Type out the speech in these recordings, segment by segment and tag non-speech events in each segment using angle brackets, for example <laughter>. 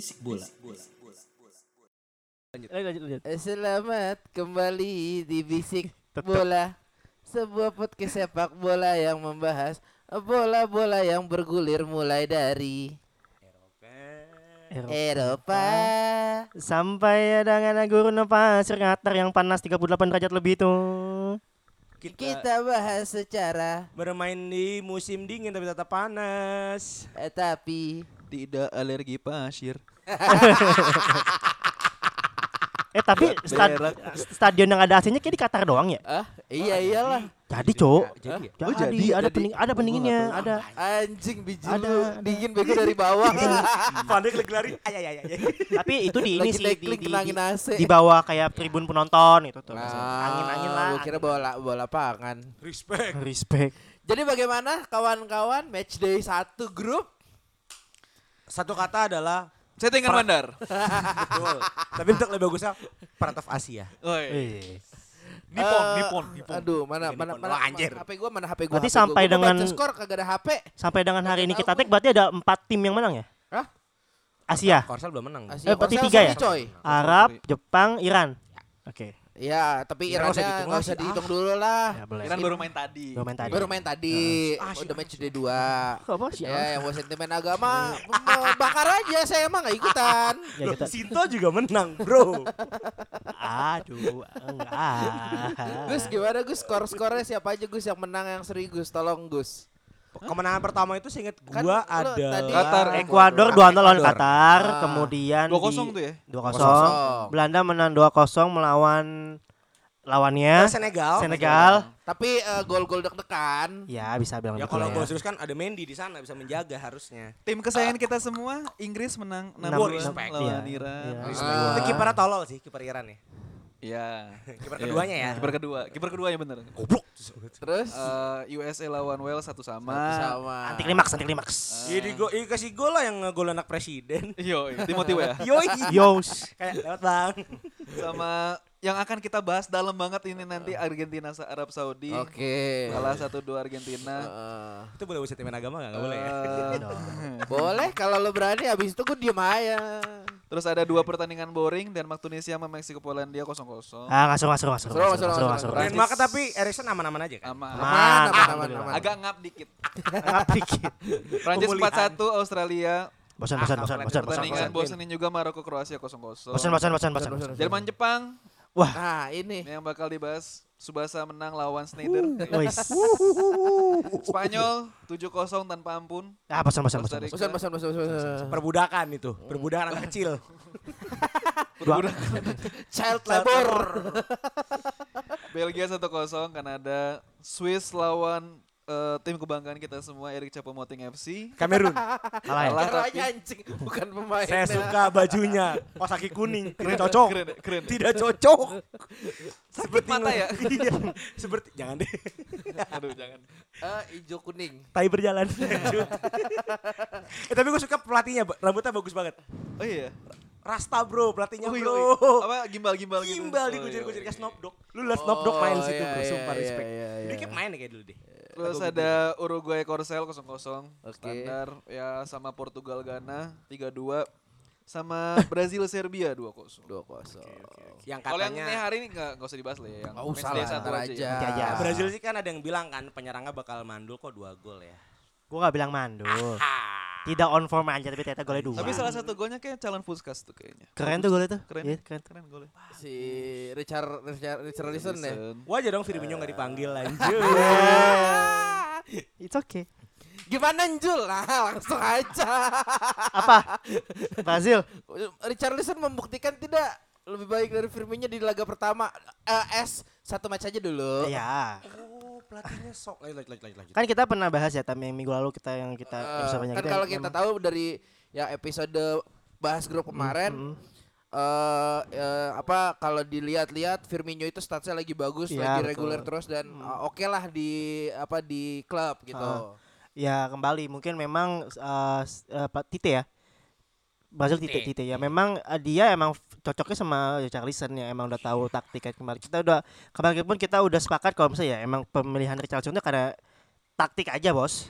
Bisik bola. Lanjut, lanjut, lanjut. Selamat kembali di Bisik <laughs> Bola Sebuah podcast sepak bola yang membahas Bola-bola yang bergulir mulai dari Eropa Sampai dengan gurun pasir ngatar yang panas 38 derajat lebih itu. Kita bahas secara bermain di musim dingin tapi tetap panas. eh, Tapi Tidak alergi pasir. <laughs> Eh tapi stad- Berak. stadion yang ada AC-nya kayak di Qatar doang ya? ah iya iyalah Jadi, Cok. Jadi ya? Jadi, Oh, jadi, ada jadi. pening ada pendinginnya, ada. Anjing biji Ada, lu ada. dingin bego dari bawah Pandai lagi <laughs> lari. Ay ay ay ay. Tapi itu di ini sih di, di, di, AC di bawah kayak tribun penonton itu tuh. Nah, Angin-angin lah. gua kira bola bola pangan Respect. Respect. Jadi bagaimana kawan-kawan match day satu grup Satu kata adalah Settingan bandar. <laughs> betul. tapi untuk lebih bagusnya part of Asia. Oi. Eh. Nippon, Eh, Nippon, Nippon. Aduh, mana Iya, mana mana Wah, anjir. HP gua mana HP gua. Berarti HP gua. sampai Gua dengan- baca skor kagak ada HP. Sampai dengan hari ini kita take berarti ada empat tim yang menang ya? Hah? Asia, Korsel belum menang. Asia Eh, berarti Korsel tiga ya? seri, coy. Arab, Jepang, Iran. Oke. Iya, tapi Iran nggak usah dihitung Ah. dulu lah. Ya. Iran baru main tadi. Baru main tadi. Baru main tadi. Ah, Udah match day 2. Apa sih? Ya, yang buat sentimen agama bakar aja saya emang nggak ikutan. <laughs> Ya, Loh, kita, Sinto juga menang, bro. aduh, enggak. Gus gimana Gus skor-skornya siapa aja Gus yang menang yang seri Gus? Tolong Gus. Kemenangan pertama itu seinget Kan gua ada tadi- Qatar. Ekuador 2-0 lawan. Qatar, Ah. kemudian 2-0 di- tuh ya. 2-0. Belanda menang 2-0 melawan lawannya Senegal. Senegal. Tapi eh, gol-gol deg-degan. Ya, bisa bilang Ya kalau ya. gol serius kan ada Mendy di sana bisa menjaga harusnya. Tim kesayangan kita semua Inggris menang Enam 6 respect. lawan Iya, Iran. iya. Respect. Ah. Itu kipernya tolol sih, kiper Iran ya. Iya. <laughs> Kiper Iya. keduanya ya. Kiper kedua. Kiper keduanya bener. Goblok. Terus Eh, USA lawan Wales satu sama. sama. Anti klimaks, anti klimaks. Iya di gol, iya kasih gol lah yang ngegol anak presiden. <laughs> Yo, Timothy ya. <laughs> Yoi. Yos. Kayak lewat bang. Sama yang akan kita bahas dalam banget ini nanti Argentina Arab Saudi. Oke. Kalah satu dua Argentina. Heeh. Itu boleh usah temen agama gak? Gak boleh ya? Eh, Boleh kalau lo berani habis itu gue diem aja. Terus ada dua pertandingan boring Denmark Tunisia sama Meksiko Polandia 0-0. Ah, nggak seru, nggak seru, nggak seru, Seru, nggak seru, seru, nggak seru, seru, nggak seru. seru. Denmark tapi Erikson aman-aman aja kan? Aman. Aman, Aman, aman, aman. Agak ngap dikit. Ngap dikit. Prancis Pemulihan. 4-1 Australia. Bosan, Ah, bosan, bosan, lagi bosan, bosan, Pertandingan bosan. bosenin juga Maroko Kroasia 0-0. Bosan, bosan, bosan, bosan, bosan. Jerman Jepang Wah, Nah ini. yang bakal dibahas Subasa menang lawan Schneider. <laughs> Spanyol 7-0 tanpa ampun. Ah. Costa Rica. Bosan, bosan, bosan, bosan, bosan. Perbudakan itu, perbudakan anak kecil. <laughs> <laughs> Dua, Child labor. Belgia 1-0 Kanada. Swiss lawan eh, tim kebanggaan kita semua Erik Choupo-Moting FC. Kamerun. <laughs> kalah ya? Tapi anjing, bukan pemain. Saya suka bajunya. Kosaki kuning, tidak cocok. keren, keren. Tidak cocok. Sakit mata ya. <laughs> Iya. Seperti jangan deh. <laughs> Aduh jangan. Eh, hijau kuning. Tai berjalan. Eh, tapi gue suka pelatihnya, rambutnya bagus banget. Oh iya. Rasta bro, pelatihnya Oh iya, bro. iya. Apa gimbal-gimbal gitu. Gimbal Oh, digujur-gujur iya, kayak. Snoop Dogg. Lu liat Snoop Dogg main Oh, situ bro, iya, sumpah iya, respect. iya, Dia iya. kayak main kayak dulu deh. Terus Agak ada Uruguay Korsel 0-0. Oke. Standar ya sama Portugal Ghana 3-2 sama <laughs> Brazil Serbia 2-0. Dua kosong. Yang Kalau yang ini katanya hari ini nggak nggak usah dibahas lah ya. Yang usah lah, satu aja. aja. ya. Brazil sih kan ada yang bilang kan penyerangnya bakal mandul kok dua gol ya. Gua nggak bilang mandul. Tidak on form aja, tapi ternyata golnya dua. Tapi salah satu golnya kayak calon Puskas tuh kayaknya. Keren tuh golnya tuh. Keren. Iya, keren. Keren golnya. Si Richard Richard Richarlison ya. Listen. Wajar dong Firmino nggak dipanggil lanjut. <laughs> <laughs> It's okay. Gimana Jul? Nah, langsung aja. Apa? Brazil. Richarlison membuktikan tidak lebih baik dari Firmino di laga pertama. Eh, S satu match aja dulu. Iya. Oh, pelatihnya sok. Lanjut, lanjut, lanjut, lanjut. Kan kita pernah bahas ya, tapi yang minggu lalu kita yang kita Eh, episode banyak kan kalau kita memang- tahu dari yang episode bahas grup kemarin Mm, mm. eh eh, apa kalau dilihat-liat Firmino itu statsnya lagi bagus, Iya, lagi betul. reguler terus dan uh, oke lah di apa di klub gitu. Ah. Ya kembali mungkin memang uh, uh, Pak Tite ya. Brazil Tite ya. Memang uh, dia emang cocoknya sama Richarlison ya. Emang udah tahu taktik kemarin. Kita udah kemarin pun kita udah sepakat kalau misalnya ya emang pemilihan Richarlison itu karena taktik aja, Bos.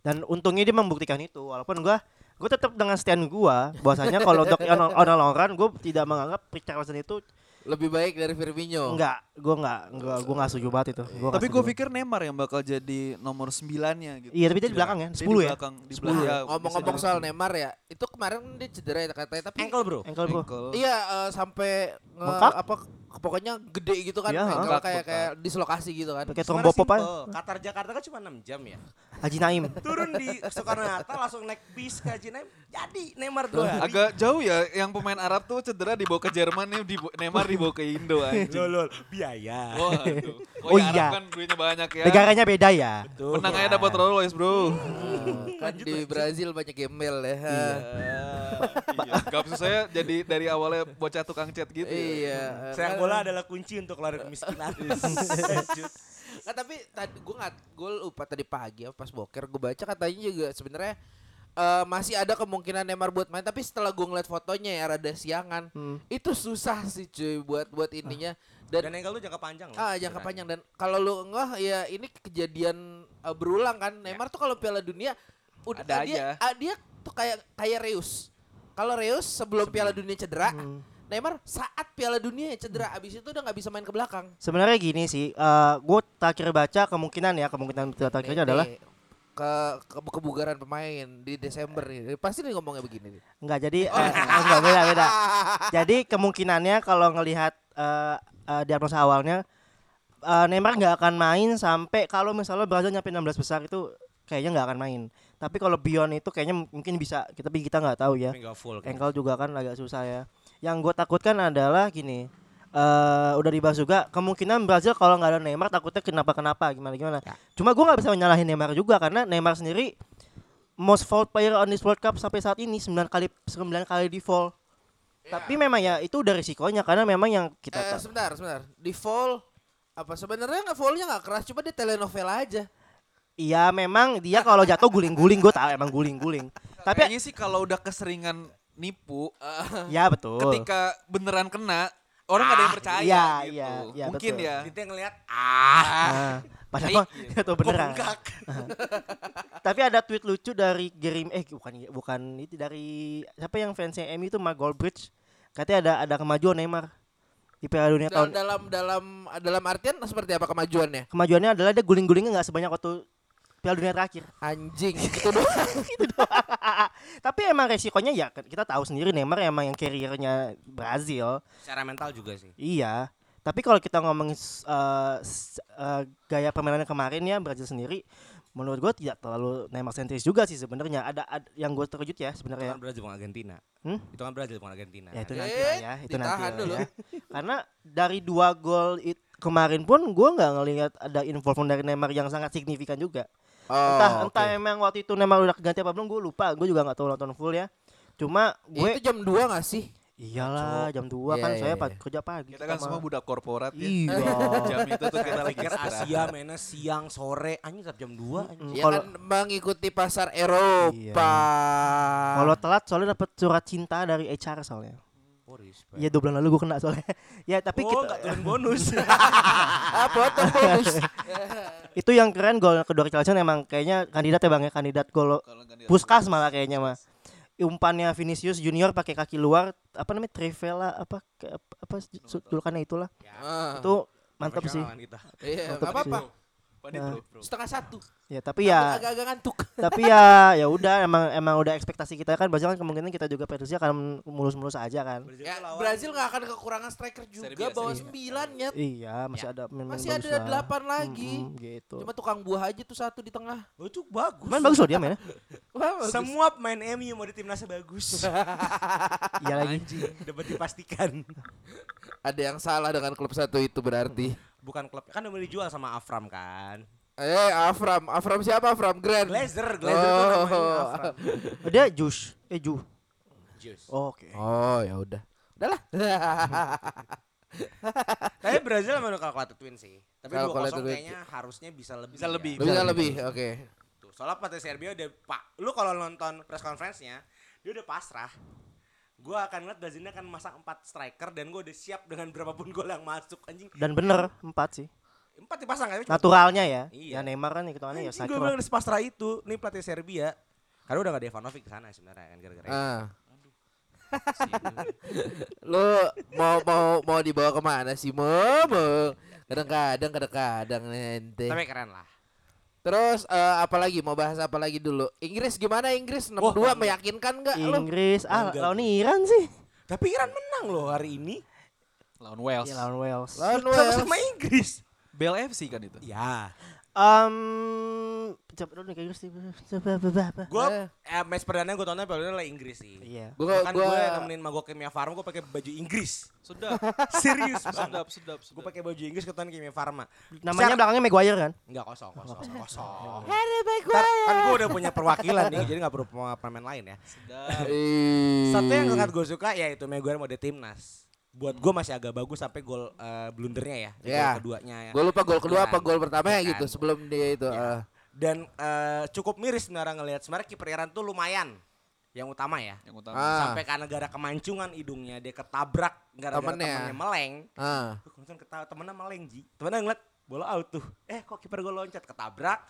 Dan untungnya dia membuktikan itu walaupun gua gue tetap dengan stand gua bahwasanya kalau untuk on on Lauren gue tidak menganggap Richarlison itu Lebih baik dari Firmino. enggak, gua enggak, gua gua enggak setuju banget itu. Gua Tapi gue banget. pikir Neymar yang bakal jadi nomor 9-nya gitu. Iya, tapi dia di belakang ya, Dia 10 di ya? belakang, di 10 belakang. ya? Ngomong-ngomong soal. Neymar ya, itu kemarin dia cedera ya katanya tapi Ankle bro. Ankle bro. Ankle. Iya eh, sampai nge, apa pokoknya gede gitu kan Iya, bengkak, kayak kayak dislokasi gitu kan. Pakai trombopop aja. Qatar Jakarta kan cuma 6 jam ya. Haji Naim. <laughs> Turun di Soekarno Hatta langsung naik bis ke Haji Naim. Jadi Neymar dua hari. Agak jauh ya yang pemain Arab tuh cedera dibawa ke Jerman nih dibo- Neymar dibawa ke Indo <laughs> anjing. Lol, lol, biaya. Waduh. Oh, <laughs> Oh iya. iya. Arab kan duitnya banyak ya. Negaranya beda ya. Betul. Menang aja dapat Rolls Royce, Bro. kan di Brazil banyak gembel ya. iya. Gak maksud saya jadi dari awalnya bocah tukang chat gitu. ya. Iya. Kan- bola adalah kunci untuk lari kemiskinan. <laughs> Nah, tapi tadi gue nggak gue lupa tadi pagi ya pas boker gue baca katanya juga sebenarnya eh, masih ada kemungkinan Neymar buat main tapi setelah gue ngeliat fotonya ya rada siangan Hmm. itu susah sih cuy buat buat ininya Dan dan ankle lu jangka panjang loh. ah jangka panjang dan kalau lu ngeh ya ini kejadian eh, berulang kan Neymar tuh kalau Piala Dunia udah Ada dia aja. ah, dia tuh kayak kayak Reus kalau Reus sebelum Piala Dunia cedera Hmm. Neymar saat Piala Dunia ya cedera abis itu udah nggak bisa main ke belakang Sebenarnya gini sih, eh gue terakhir baca kemungkinan ya kemungkinan terakhirnya adalah ke, ke kebugaran pemain di Desember nih. Pasti nih ngomongnya begini nih. enggak jadi eh, enggak beda beda. Jadi kemungkinannya kalau ngelihat eh eh, diagnosa awalnya eh, Neymar nggak akan main sampai kalau misalnya Brazil nyampe 16 besar itu kayaknya nggak akan main. Tapi kalau beyond itu kayaknya mungkin bisa, kita tapi kita nggak tahu ya. Full. Ankle juga kan agak susah ya. Yang gue takutkan adalah gini. eh udah dibahas juga kemungkinan Brazil kalau nggak ada Neymar takutnya kenapa kenapa gimana gimana. Cuma gue nggak bisa menyalahin Neymar juga karena Neymar sendiri most foul player on this World Cup sampai saat ini 9 kali 9 kali di foul. Tapi memang ya itu udah risikonya karena memang yang kita Eh, ta- sebentar, sebentar. Di fall apa sebenarnya nggak fallnya nggak keras, cuma dia telenovela aja. Iya memang dia kalau jatuh guling-guling gue tahu emang guling-guling. <laughs> Tapi Kayaknya sih kalau udah keseringan nipu, ya betul. ketika beneran kena, orang nggak ada yang percaya iya, gitu. iya, iya, Mungkin betul. ya. Dia ngeliat ah. Nah, padahal Iya. <laughs> itu beneran. <laughs> Tapi ada tweet lucu dari Gerim eh bukan bukan itu dari siapa yang fansnya MU itu Mark Goldbridge. Katanya ada ada kemajuan Neymar di Piala Dunia Dalam tahun. dalam dalam dalam artian seperti apa kemajuannya? Kemajuannya adalah dia guling-gulingnya nggak sebanyak waktu Piala Dunia terakhir. Anjing <laughs> itu doang. <laughs> Tapi emang resikonya ya kita tahu sendiri Neymar emang yang carriernya Brazil. Secara mental juga sih. Iya. Tapi kalau kita ngomongin uh, uh, gaya permainannya kemarin ya Brazil sendiri menurut gue tidak terlalu Neymar sentris juga sih sebenarnya. Ada, ada yang gue terkejut ya Itu sebenarnya. kan Brazil bukan Argentina. Hmm? Itu kan Brazil bukan Argentina. Ya itu Eh, nanti lah ya, itu nanti ditahan lah dulu. ya. Karena dari dua gol kemarin pun gue nggak ngelihat ada involvement dari Neymar yang sangat signifikan juga. Oh, entah entah oke. emang waktu itu Neymar udah ganti apa belum gue lupa. Gue juga nggak tahu nonton full ya. Cuma gue Itu jam 2 gak sih? iyalah jam 2 kan Iya, saya iya, pa- iya. kerja pagi. Kita kan sama- semua budak korporat ya. Iya. <laughs> Jam itu tuh kita lagi istirahat. Asia mainnya siang sore anjing tetap jam 2 anjing. Ya Kalau- kan mengikuti pasar Eropa. Kalau telat soalnya dapat surat cinta dari HR soalnya. Respect. Iya dua bulan lalu gue kena soalnya. <laughs> ya tapi oh, kita turun bonus. <laughs> ah, potong bonus. <laughs> itu yang keren gol kedua Richarlison emang kayaknya kandidat ya bang ya kandidat gol Puskas malah kayaknya mah. Umpannya Vinicius Junior pakai kaki luar apa namanya Trivela apa apa julukannya itulah. Ah, Itu mantap sih. Iya, Mantap apa-apa. Nah. bro. Setengah satu. Ya tapi ya Agak-agak ngantuk. <laughs> tapi ya ya udah emang emang udah ekspektasi kita kan Brazil kan kemungkinan kita juga prediksi akan mulus-mulus aja kan. Ya, tuh lawan- Brazil nggak akan kekurangan striker juga Serbia, bawa Serbia. sembilan ya. Iya, masih ada pemain Masih ada lah. delapan lagi. Mm-mm, gitu. Cuma tukang buah aja tuh satu di tengah. Oh, itu bagus. Cuman bagus loh dia mainnya. <laughs> Semua pemain MU mau di timnasnya bagus. <laughs> Iya lagi. Dapat dipastikan. Ada yang salah dengan klub satu itu berarti. Bukan klub kan udah dijual sama Afram kan. Eh, Afram, Afram siapa? Afram Grand. Glazer, Glazer tuh namanya Oh. Afram. <laughs> Dia Jus. Eh Ju. Jus. Oh, Oke. Oh, ya udah. Udahlah. <laughs> Tapi Brazil udah kalkulator twin sih. Tapi Kalau 2-0 kalkulator twin. kayaknya harusnya bisa lebih. Bisa ya. lebih. Bisa lebih, oke. Tuh, soalnya pelatih Serbia udah pak. Lu kalau nonton press conference-nya, dia udah pasrah. Gua akan ngeliat Brazilnya akan masang 4 striker dan gue udah siap dengan berapapun gol yang masuk anjing. Dan bener empat sih. Empat dipasang kan? Naturalnya ya. Iya. Ya Neymar kan hitungannya ya Anjing striker gue bilang pasrah itu. Nih pelatih Serbia. Karena udah gak ada Ivanovic di sana sebenarnya kan gara-gara itu. Ah. <laughs> Lu mau mau mau dibawa ke mana sih? Mo? Kadang-kadang, kadang-kadang ente. Tapi keren lah. Terus eh, apa lagi? Mau bahas apa lagi dulu? Inggris gimana Inggris 6-2 Wah, bangga. meyakinkan enggak lu? Inggris, ah Bangga. lawan Iran sih. Tapi Iran menang loh hari ini. Lawan Wales. Ya lawan Wales. Lawan Wales. Sama-sama Inggris. Bell FC kan itu. Ya. Um, coba dulu nih ke Inggris. Coba coba apa? Gue Eh. eh, match perdana gue tonton paling lah Inggris sih. Iya. Gua kan gua gue nemenin Mago Kimia Farma gue pakai baju Inggris. Sedap. <laughs> Serius banget. sedap, sedap, Gue sedap. pakai baju Inggris ke Kimia Farma. Namanya belakangnya Maguire kan? Enggak kosong, kosong, kosong. Harry Ntar, kan gue udah punya perwakilan nih, jadi gak perlu pemain lain ya. Sedap. Satu yang sangat gue suka ya itu Maguire mode timnas. Buat gue masih agak bagus sampai gol eh, blundernya ya, Iya. gol keduanya ya. Gue lupa gol kedua apa gol pertama ya Kan. gitu sebelum dia itu. Iya. eh. Dan eh, cukup miris sebenarnya ngelihat sebenarnya kiper Iran tuh lumayan yang utama ya. Yang utama. Ah. Sampai karena gara kemancungan hidungnya dia ketabrak gara-gara Temennya. temennya meleng. Ah. Nonton ketawa temennya meleng Ji. Temennya ngeliat bola out tuh. Eh kok kiper gue loncat ketabrak.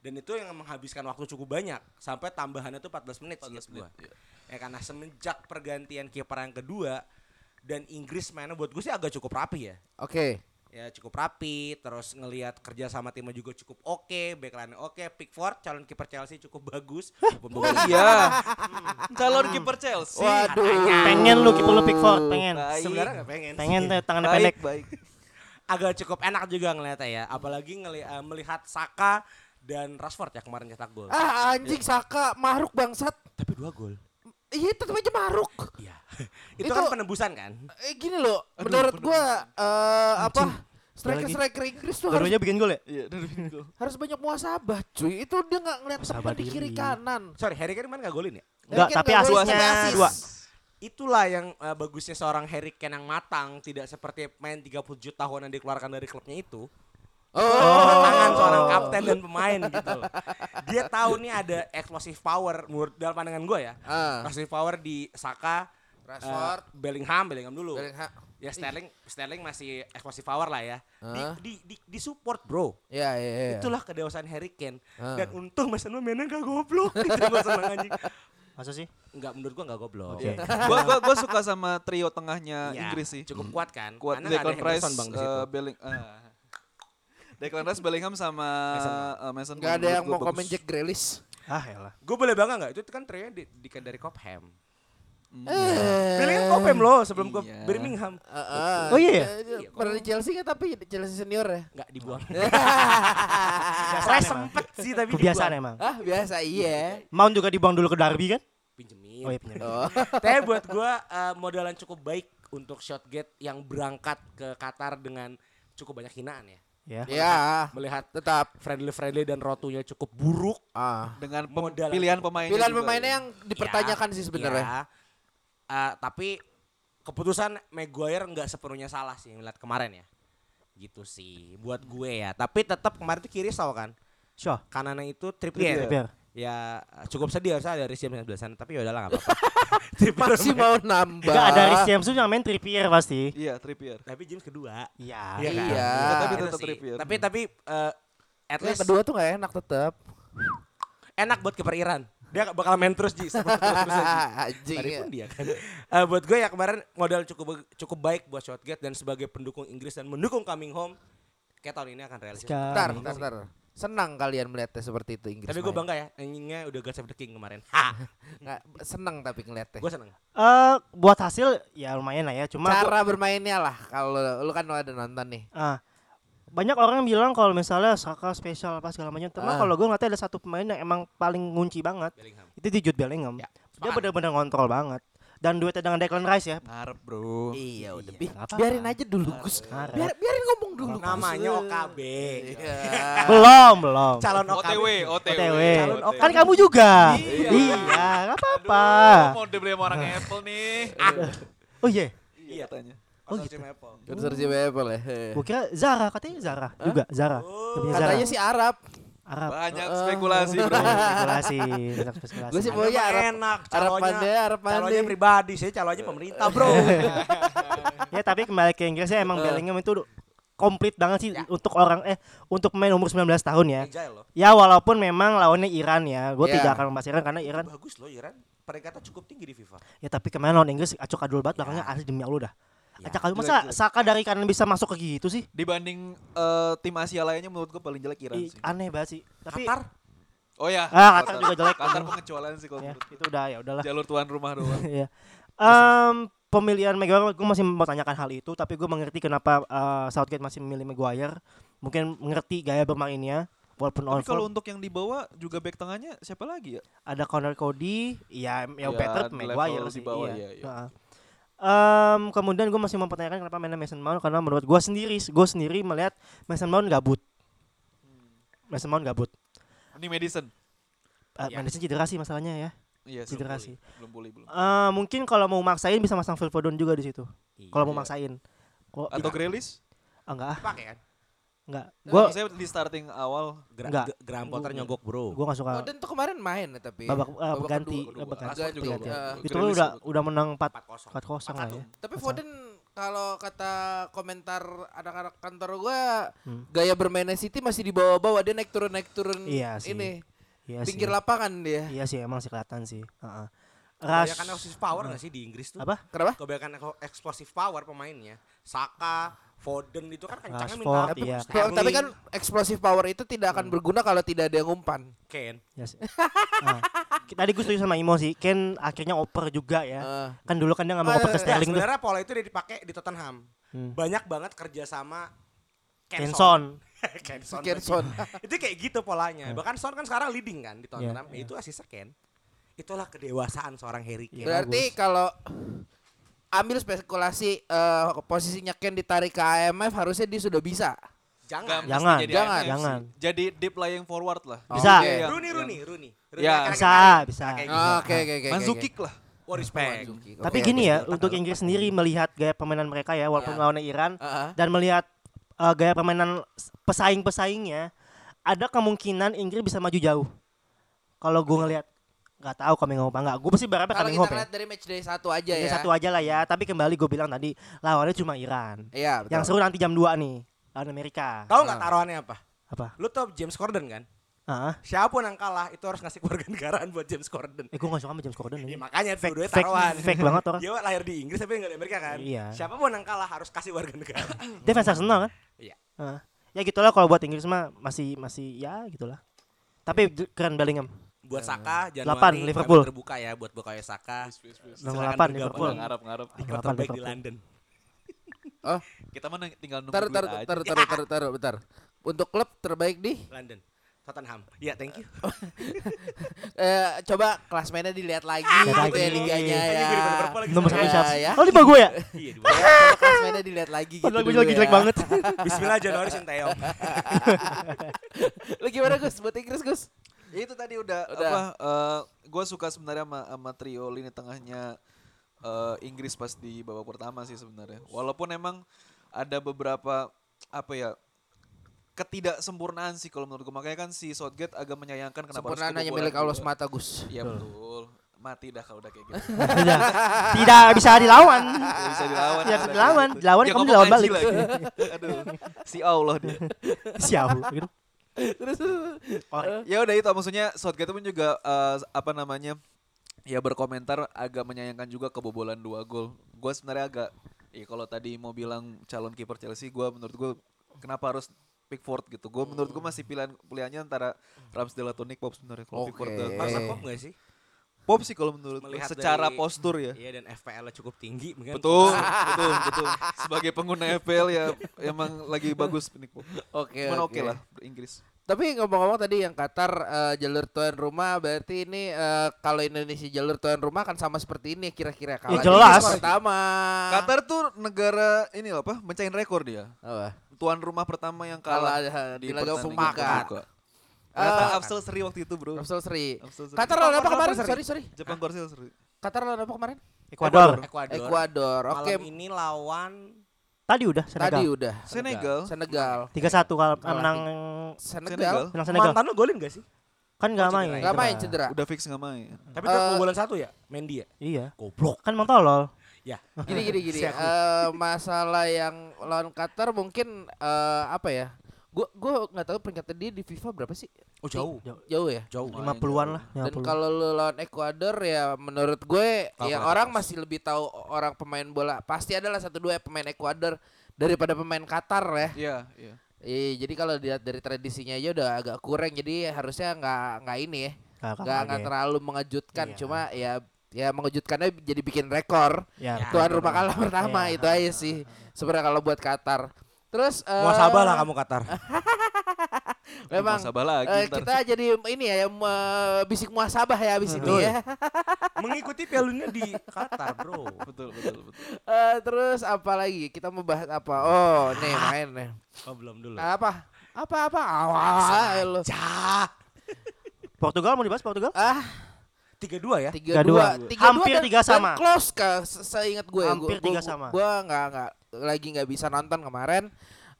Dan itu yang menghabiskan waktu cukup banyak. Sampai tambahannya tuh 14 menit 14 sih menit. gua. iya. Ya karena semenjak pergantian kiper yang kedua dan Inggris mainnya buat gue sih agak cukup rapi ya. Oke. Ya cukup rapi, terus ngelihat kerja sama timnya juga cukup oke, backline oke, Pickford calon kiper Chelsea cukup bagus. Oh iya. <laughs> Calon kiper Chelsea. Waduh. Pengen lu kiper lu Pickford, pengen. Baik. Sebenarnya gak pengen. Pengen sih. tangannya pendek. Baik, baik. Agak cukup enak juga ngeliatnya ya, apalagi ngeli eh, melihat Saka dan Rashford ya kemarin cetak gol. Ah anjing Saka maruk bangsat. Tapi dua gol. Iya tetap aja maruk. Iya. itu, <laughs> Itu- kan penembusan kan? Eh gini loh, menurut gua eh apa striker striker Inggris tuh harus, bikin gol ya? Iya, <laughs> harus banyak muasabah cuy. Itu dia nggak ngeliat teman di kiri kanan. Sorry, Harry Kane kemarin gak golin ya? Enggak, tapi nggak asisnya tapi asis. dua. Itulah yang eh, bagusnya seorang Harry Kane yang matang, tidak seperti main 37 tahun yang dikeluarkan dari klubnya itu. Oh, tangan seorang kapten dan pemain gitu loh. Dia tahu nih ada explosive power menurut dalam pandangan gue ya. Ah, Explosive power di Saka, Rashford, eh, Bellingham, Bellingham dulu. Bellingham. Ya Sterling, Sterling masih explosive power lah ya. Di, Ah. di, di, di support bro. Ya, ya, ya. Itulah kedewasaan Harry Kane. Ah. Dan untung Mas Anu mainnya gak goblok. Itu gue seneng anjing. Masa sih? Enggak, menurut gua gak goblok. Oke. gua, gua, gua suka sama trio tengahnya Ya, Inggris sih. Cukup kuat kan? Kuat Karena ada Henderson bang di situ. eh, Belling, ah. Declan Rice, Bellingham sama Mason eh, Mason Nggak ada yang mau gua komen bagus. Jack Grealish. Ah elah. Gue boleh bangga nggak? Itu kan trio di, di, dari Cobham. Hmm. Eh. Bellingham Cobham loh sebelum ke Iya. Birmingham. Ah, ah. Oh iya ya? Pernah di Chelsea kan tapi di Chelsea senior ya. Nggak dibuang. <laughs> Saya sempet sih tapi Kebiasaan dibuang. emang. Ah biasa iya. Mount juga dibuang dulu ke Derby kan? Pinjemin. Oh iya bener. Oh. <laughs> Tapi buat gua eh, modalan cukup baik untuk Shotgate yang berangkat ke Qatar dengan cukup banyak hinaan ya. Ya. Ya, Melihat tetap. friendly friendly dan rotunya cukup buruk. Ah. dengan pem- Modal. pilihan pemainnya Pilihan juga pemainnya ya. yang dipertanyakan sih sebenarnya. Ya. Eh, tapi keputusan Maguire nggak sepenuhnya salah sih ngeliat kemarin ya. Gitu sih buat gue ya. Tapi tetap kemarin tuh kiri saw kan. Sure. Kanannya itu Trippier. Trippier. Ya cukup sedih harusnya ada Rizky sebelah sana tapi ya udahlah nggak apa-apa. <laughs> Masih main. mau nambah. Enggak ada Rhys James tuh yang main Trippier pasti. Iya, Trippier. Tapi James kedua. Iya. Iya kan? Iya. Tapi Itu tetap. Trippier. Tapi tapi eh, at Yang least kedua tuh gak enak tetap. enak buat kiper Iran. Dia bakal main terus Ji. Terus terus <laughs> Anjing. Tadi ya. pun dia kan. Eh, buat gue ya kemarin modal cukup cukup baik buat Shotgate dan sebagai pendukung Inggris dan mendukung coming home kayak tahun ini akan realistis. Ntar, Sekarang. ntar, ntar. Senang kalian melihatnya seperti itu Inggris. Tapi gue bangga ya, anjingnya udah God Save the King kemarin. Ha, <laughs> Nggak, senang tapi ngeliatnya. gue seneng. Eh buat hasil ya lumayan lah ya. Cuma gua- Cara bermainnya lah kalau lu kan ada nonton nih. ah, banyak orang bilang kalau misalnya Saka spesial apa segala macam. Tapi Ah. kalau gue ngeliatnya ada satu pemain yang emang paling ngunci banget. Bellingham. Itu di Jude Bellingham. Ya, Dia benar-benar ngontrol banget. Dan duetnya dengan Declan Rice ya. Ngarep bro. Iya udah. Iya, Bi- nggak apa-apa. biarin aja dulu Gus. Biar biarin ngomong dulu. Gus. Namanya OKB. Iya. Belum, belum. Calon OKB. OTW, OTW. OTW. Calon OKB. Kan kamu juga. Iya. Iya, nggak apa-apa. Mau dibeli sama orang Apple nih. Oh iya. Iya katanya. Oh Konsorsium Apple. Konsorsium Apple ya. Gua kira Zara, katanya Zara juga, Zara. Oh. Katanya sih Arab. Arab. Banyak spekulasi bro. Spekulasi, banyak spekulasi. Gue sih maunya Arab. enak. Arab Calonnya, pandai, Arab calonnya pandai. pribadi, saya calonnya pemerintah, bro. <laughs> <laughs> ya tapi kembali ke Inggris ya emang Bellingham itu komplit banget sih untuk orang eh untuk pemain umur 19 tahun ya. Ya walaupun memang lawannya Iran ya. Gue Ya. tidak akan membahas Iran karena Iran Bagus loh Iran. Peringkatnya cukup tinggi di FIFA. ya tapi kemarin lawan Inggris acok adul banget belakangnya asli demi Allah dah. Ya, Acak masa Saka dari kanan bisa masuk ke gitu sih? Dibanding eh, tim Asia lainnya menurut gue paling jelek Iran Ih, sih. aneh banget sih. Tapi Qatar Oh ya. Ah, Qatar juga jelek. Qatar pengecualian sih kalau ya, itu udah ya udahlah. jalur tuan rumah doang. <laughs> Iya. Em, pemilihan Maguire gue masih mau tanyakan hal itu tapi gue mengerti kenapa eh, Southgate masih memilih Maguire. Mungkin mengerti gaya bermainnya walaupun Tapi kalau untuk yang dibawa juga back tengahnya siapa lagi ya? ada Connor Cody, ya Ya, yang better di Maguire sih. di bawah, iya. iya, iya. Heeh. Em, kemudian gue masih mempertanyakan kenapa mainnya Mason Mount karena menurut gue sendiri, gue sendiri melihat Mason Mount gabut. Mason Mount gabut. Ini Madison. Uh, Ya. Madison cedera sih masalahnya ya. Iya, Cedera belum sih. Belum pulih, belum. Eh, mungkin kalau mau maksain bisa masang Phil Foden juga di situ. Kalau mau Iya. maksain. Kok Atau Grealish? ah, enggak ah, pakai kan? Enggak. Gua Gue saya di starting awal Enggak. Gra Graham Potter nyogok, bro. gue gak suka Foden tuh kemarin main ya tapi. babak, eh, Babak ganti, babak ganti, juga. ganti. eh, Itu Grealish udah udah menang 4 4-0. 4-0 lah ya. Tapi Foden kalau kata komentar anak-anak kantor gua Hmm. gaya bermainnya City masih di bawah-bawah dia naik turun naik turun Iya sih. ini Iya sih. pinggir lapangan dia. Iya sih emang sih kelihatan sih. Heeh. Rush Kebanyakan explosive power gak sih di Inggris tuh? apa? Kenapa? Kebanyakan explosive power pemainnya. Saka, Foden itu kan kencangnya Rashford, minta iya. Sterling, Tapi kan explosive power itu tidak akan berguna kalau tidak ada yang umpan. Kane. Ya sih. Ah. Tadi gue setuju sama Imo sih. Ken akhirnya oper juga ya. Eh, Kan dulu kan dia nggak mau oper ke Nah, Sterling tuh. sebenarnya pola itu udah dipakai di Tottenham. Hmm. Banyak banget kerja sama Kenson. <laughs> Kenson. Kenson. <laughs> itu kayak gitu polanya. Bahkan Son kan sekarang leading kan di Tottenham. Iya, Ya, Itu asisnya Ken. Itulah kedewasaan seorang Harry Kane. Berarti kalau ambil spekulasi eh, posisinya Ken ditarik ke AMF harusnya dia sudah bisa. Jangan. Jangan, jadi jangan, jangan. Jadi deep lying forward lah. Bisa. Oke, yang- Rooney, yang- Rooney, Rooney. Rooney Ya, Bisa, kemarin. bisa. Oh, gitu. Oke oke oke. Manzukik lah. Oh, respect. Manzukic, Tapi gini ya, untuk Inggris sendiri melihat gaya permainan mereka ya, walaupun Ya. lawannya Iran Heeh. dan melihat uh, gaya permainan pesaing-pesaingnya, ada kemungkinan Inggris bisa maju jauh. Kalau gue ngelihat nggak tahu Coming apa nggak, gue pasti berharap Kalau Coming kita Hope ya. lihat dari match day satu aja ya. satu aja lah ya, tapi kembali gue bilang tadi lawannya cuma Iran. Iya, betul. Yang seru nanti jam 2 nih, lawan Amerika. Tahu nggak Ah. taruhannya apa? Apa? Lu tau James Corden kan? Ah, Siapa pun yang kalah itu harus ngasih keluarga <laughs> negaraan buat James Corden. eh gue gak suka sama James Corden Ya, ini. makanya Fake, fake, taruhan. fake banget orang. <laughs> Dia lahir di Inggris tapi nggak di Amerika kan? Iya. Siapa pun yang kalah harus kasih warga negara. <clears throat> Dia fans Arsenal kan? Iya. Ya gitulah kalau buat Inggris mah masih masih ya gitulah. Tapi keren Bellingham. Buat Saka Januari Delapan, Liverpool. kami terbuka ya buat Bukayo Saka. Nomor Silakan 8 bergabung. Liverpool. Ngarap ngarap. Delapan, terbaik di. London. <laughs> Kita mana tinggal nunggu Tar tar tar tar tar tar bentar. Untuk klub terbaik di London. Tottenham. Iya, thank you. <laughs> eh coba klasmennya dilihat lagi Lihat gitu ya liganya ya. Nomor satu Ya, siapa? ya. Oh di bawah gue ya? Iya, di bawah. <laughs> Klasmennya dilihat lagi gitu. Padahal gue lagi jelek ya. banget. Bismillah Januari Sinteyong. Lu gimana Gus buat Inggris Gus? Ya itu tadi udah, Udah. apa gue suka sebenarnya sama, sama trio lini tengahnya eh, Inggris pas di babak pertama sih sebenarnya. Walaupun emang ada beberapa apa ya ketidaksempurnaan sih kalau menurut gue makanya kan si Southgate agak menyayangkan kenapa harus Sempurnaan hanya milik Allah semata Gus. Iya betul. Mati dah kalau udah kayak gitu. <laughs> Tidak, tidak bisa dilawan. Tidak bisa dilawan. Tidak bisa dilawan. gitu. Dilawan Dia kamu dilawan balik. lagi. <laughs> Aduh. Si Allah dia. <laughs> Siapa gitu. Oh, ya udah itu maksudnya Southgate pun juga eh, apa namanya ya berkomentar agak menyayangkan juga kebobolan dua gol. Gue sebenarnya agak ya kalau tadi mau bilang calon kiper Chelsea, gue menurut gue kenapa harus Pickford gitu. Gue menurut gue masih pilihan pilihannya antara Ramsdale atau Nick Pope sebenarnya. Kalau Oke. Pickford dan- Masa kok enggak sih? Pope sih kalau menurut gue Melihat secara dari- postur ya. Iya dan FPL-nya cukup tinggi mungkin. Betul, <laughs> betul, betul. Sebagai pengguna FPL ya emang lagi bagus Nick Pope. Oke. Cuman oke oke. lah Inggris. Tapi ngomong-ngomong tadi yang Qatar eh, jalur tuan rumah berarti ini eh, kalau Indonesia jalur tuan rumah kan sama seperti ini kira-kira kalau Ya, jelas. Pertama. Qatar tuh negara ini apa? Mencahin rekor dia. Apa? Tuan rumah pertama yang Kalau kalah ada di laga pertandingan pembuka. Pembuka. Eh, Kata Afsel Seri waktu itu, Bro. Rapsol Seri. Qatar lawan apa kemarin? Sorry, sorry. Jepang Korsel Seri. Qatar lawan apa kemarin? Ekuador. Ekuador. Ekuador. Oke, Malam ini lawan Tadi udah tadi Senegal. udah. Senegal. Senegal. 3-1 kalau Kalah menang Senegal. menang Senegal. mantan lu golin gak sih? Kan enggak Oh, main. cedera. Gak main cedera. Udah fix nggak main. Tapi Eh, uh, kebobolan satu ya? Mendy ya? Iya. Goblok. Kan mau tolol. Ya. Gini gini gini. <laughs> Eh, masalah yang lawan Qatar mungkin eh, apa ya? Gue gue nggak tahu peringkat dia di FIFA berapa sih? Oh jauh. Jauh ya. Jauh. 50-an lah, Dan 50. kalau lu lawan Ekuador ya menurut gue Kalkulator ya orang masih lebih tahu orang pemain bola. Pasti adalah satu dua pemain Ekuador daripada pemain Qatar ya. Iya, iya. Iya, jadi kalau dilihat dari tradisinya aja udah agak kurang. Jadi harusnya nggak nggak ini ya, Nggak nggak terlalu mengejutkan. Iya. Cuma ya ya mengejutkannya jadi bikin rekor. Ya, Ya. Tuan rumah kalah pertama Iya. itu aja sih. Sebenarnya kalau buat Qatar. Terus eh, Muasabah lah kamu Qatar. <laughs> Memang Muasabah lagi eh, ntar. kita jadi ini ya yang eh, bisik muasabah ya abis ini ya. <laughs> Mengikuti Piala Dunia di Qatar, Bro. Betul, betul, betul. Eh, terus apa lagi? Kita mau bahas apa? Oh, nih main nih. Oh, belum dulu. Apa? Apa apa? Awal. Portugal mau dibahas Portugal? Ah, 3-2 ya? tiga dua, dua. tiga Hampir dua dan- tiga sama. dan close kah? Se- Seingat gue. Hampir Gua- tiga gua- sama. Gua nggak nggak lagi nggak bisa nonton kemarin.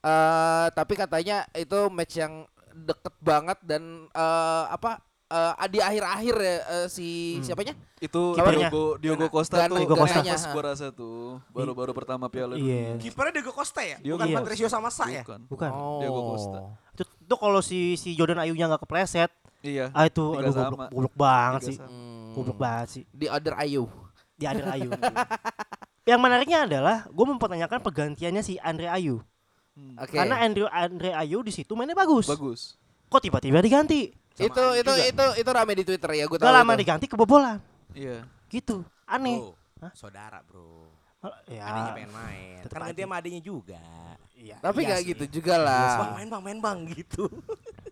Eh, tapi katanya itu match yang deket banget dan eh, apa? eh, di akhir-akhir ya eh, si Hmm. siapanya? Itu Kipernya. Diogo, Diogo Gana- Costa Gana- tuh Diogo Costa. pas gua rasa tuh baru-baru pertama Piala Iya. Dunia. Kipernya Diego Costa ya? Diogo Bukan Iya. Patricio sama Sa ya? Bukan. Bukan. Diego Costa. Itu, itu kalau si si Jordan Ayunya nggak kepleset, Iya. ah itu aduh goblok, goblok banget Tiga sih. sama. Hmm. Goblok banget sih. Di other Ayu. Di Andre Ayu. <laughs> Yang menariknya adalah gue mempertanyakan pergantiannya si Andre Ayu. Hmm. Oke. Karena Andre Andre Ayu di situ mainnya bagus. Bagus. Kok tiba-tiba diganti? Sama itu Ayu itu juga. itu itu rame di Twitter ya, gue tahu. Gak lama itu. diganti kebobolan. Iya. Gitu. Aneh. Bro, Hah? saudara, Bro. Ya. Adanya pengen main. Kan aja. ganti sama adanya juga. Iya. Tapi iya nggak sih. gitu juga Bang, lah. main bang, main bang gitu.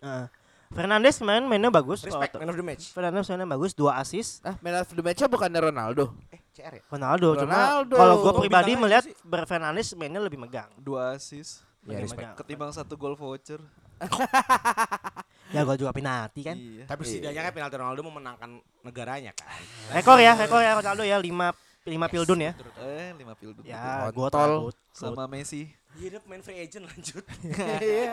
Heeh. <laughs> Fernandes main mainnya bagus. Respect, man of the match. Fernandes mainnya bagus, dua assist. Ah, man of the match bukannya Ronaldo? CR ya? Ronaldo, cuma Ronaldo. kalau gue Oh, pribadi melihat Fernandes mainnya lebih megang. Dua assist. Lebih respect. megang. Ketimbang satu gol voucher. <laughs> Ya gue juga penalti kan. Iya. Tapi setidaknya kan penalti Ronaldo memenangkan negaranya kan. Rekor ya, rekor ya Ronaldo ya 5 5 pildun ya. Eh, lima pildun. Ya, gue takut. Sama Messi. Iya, dia main free agent lanjut. <laughs> Iya.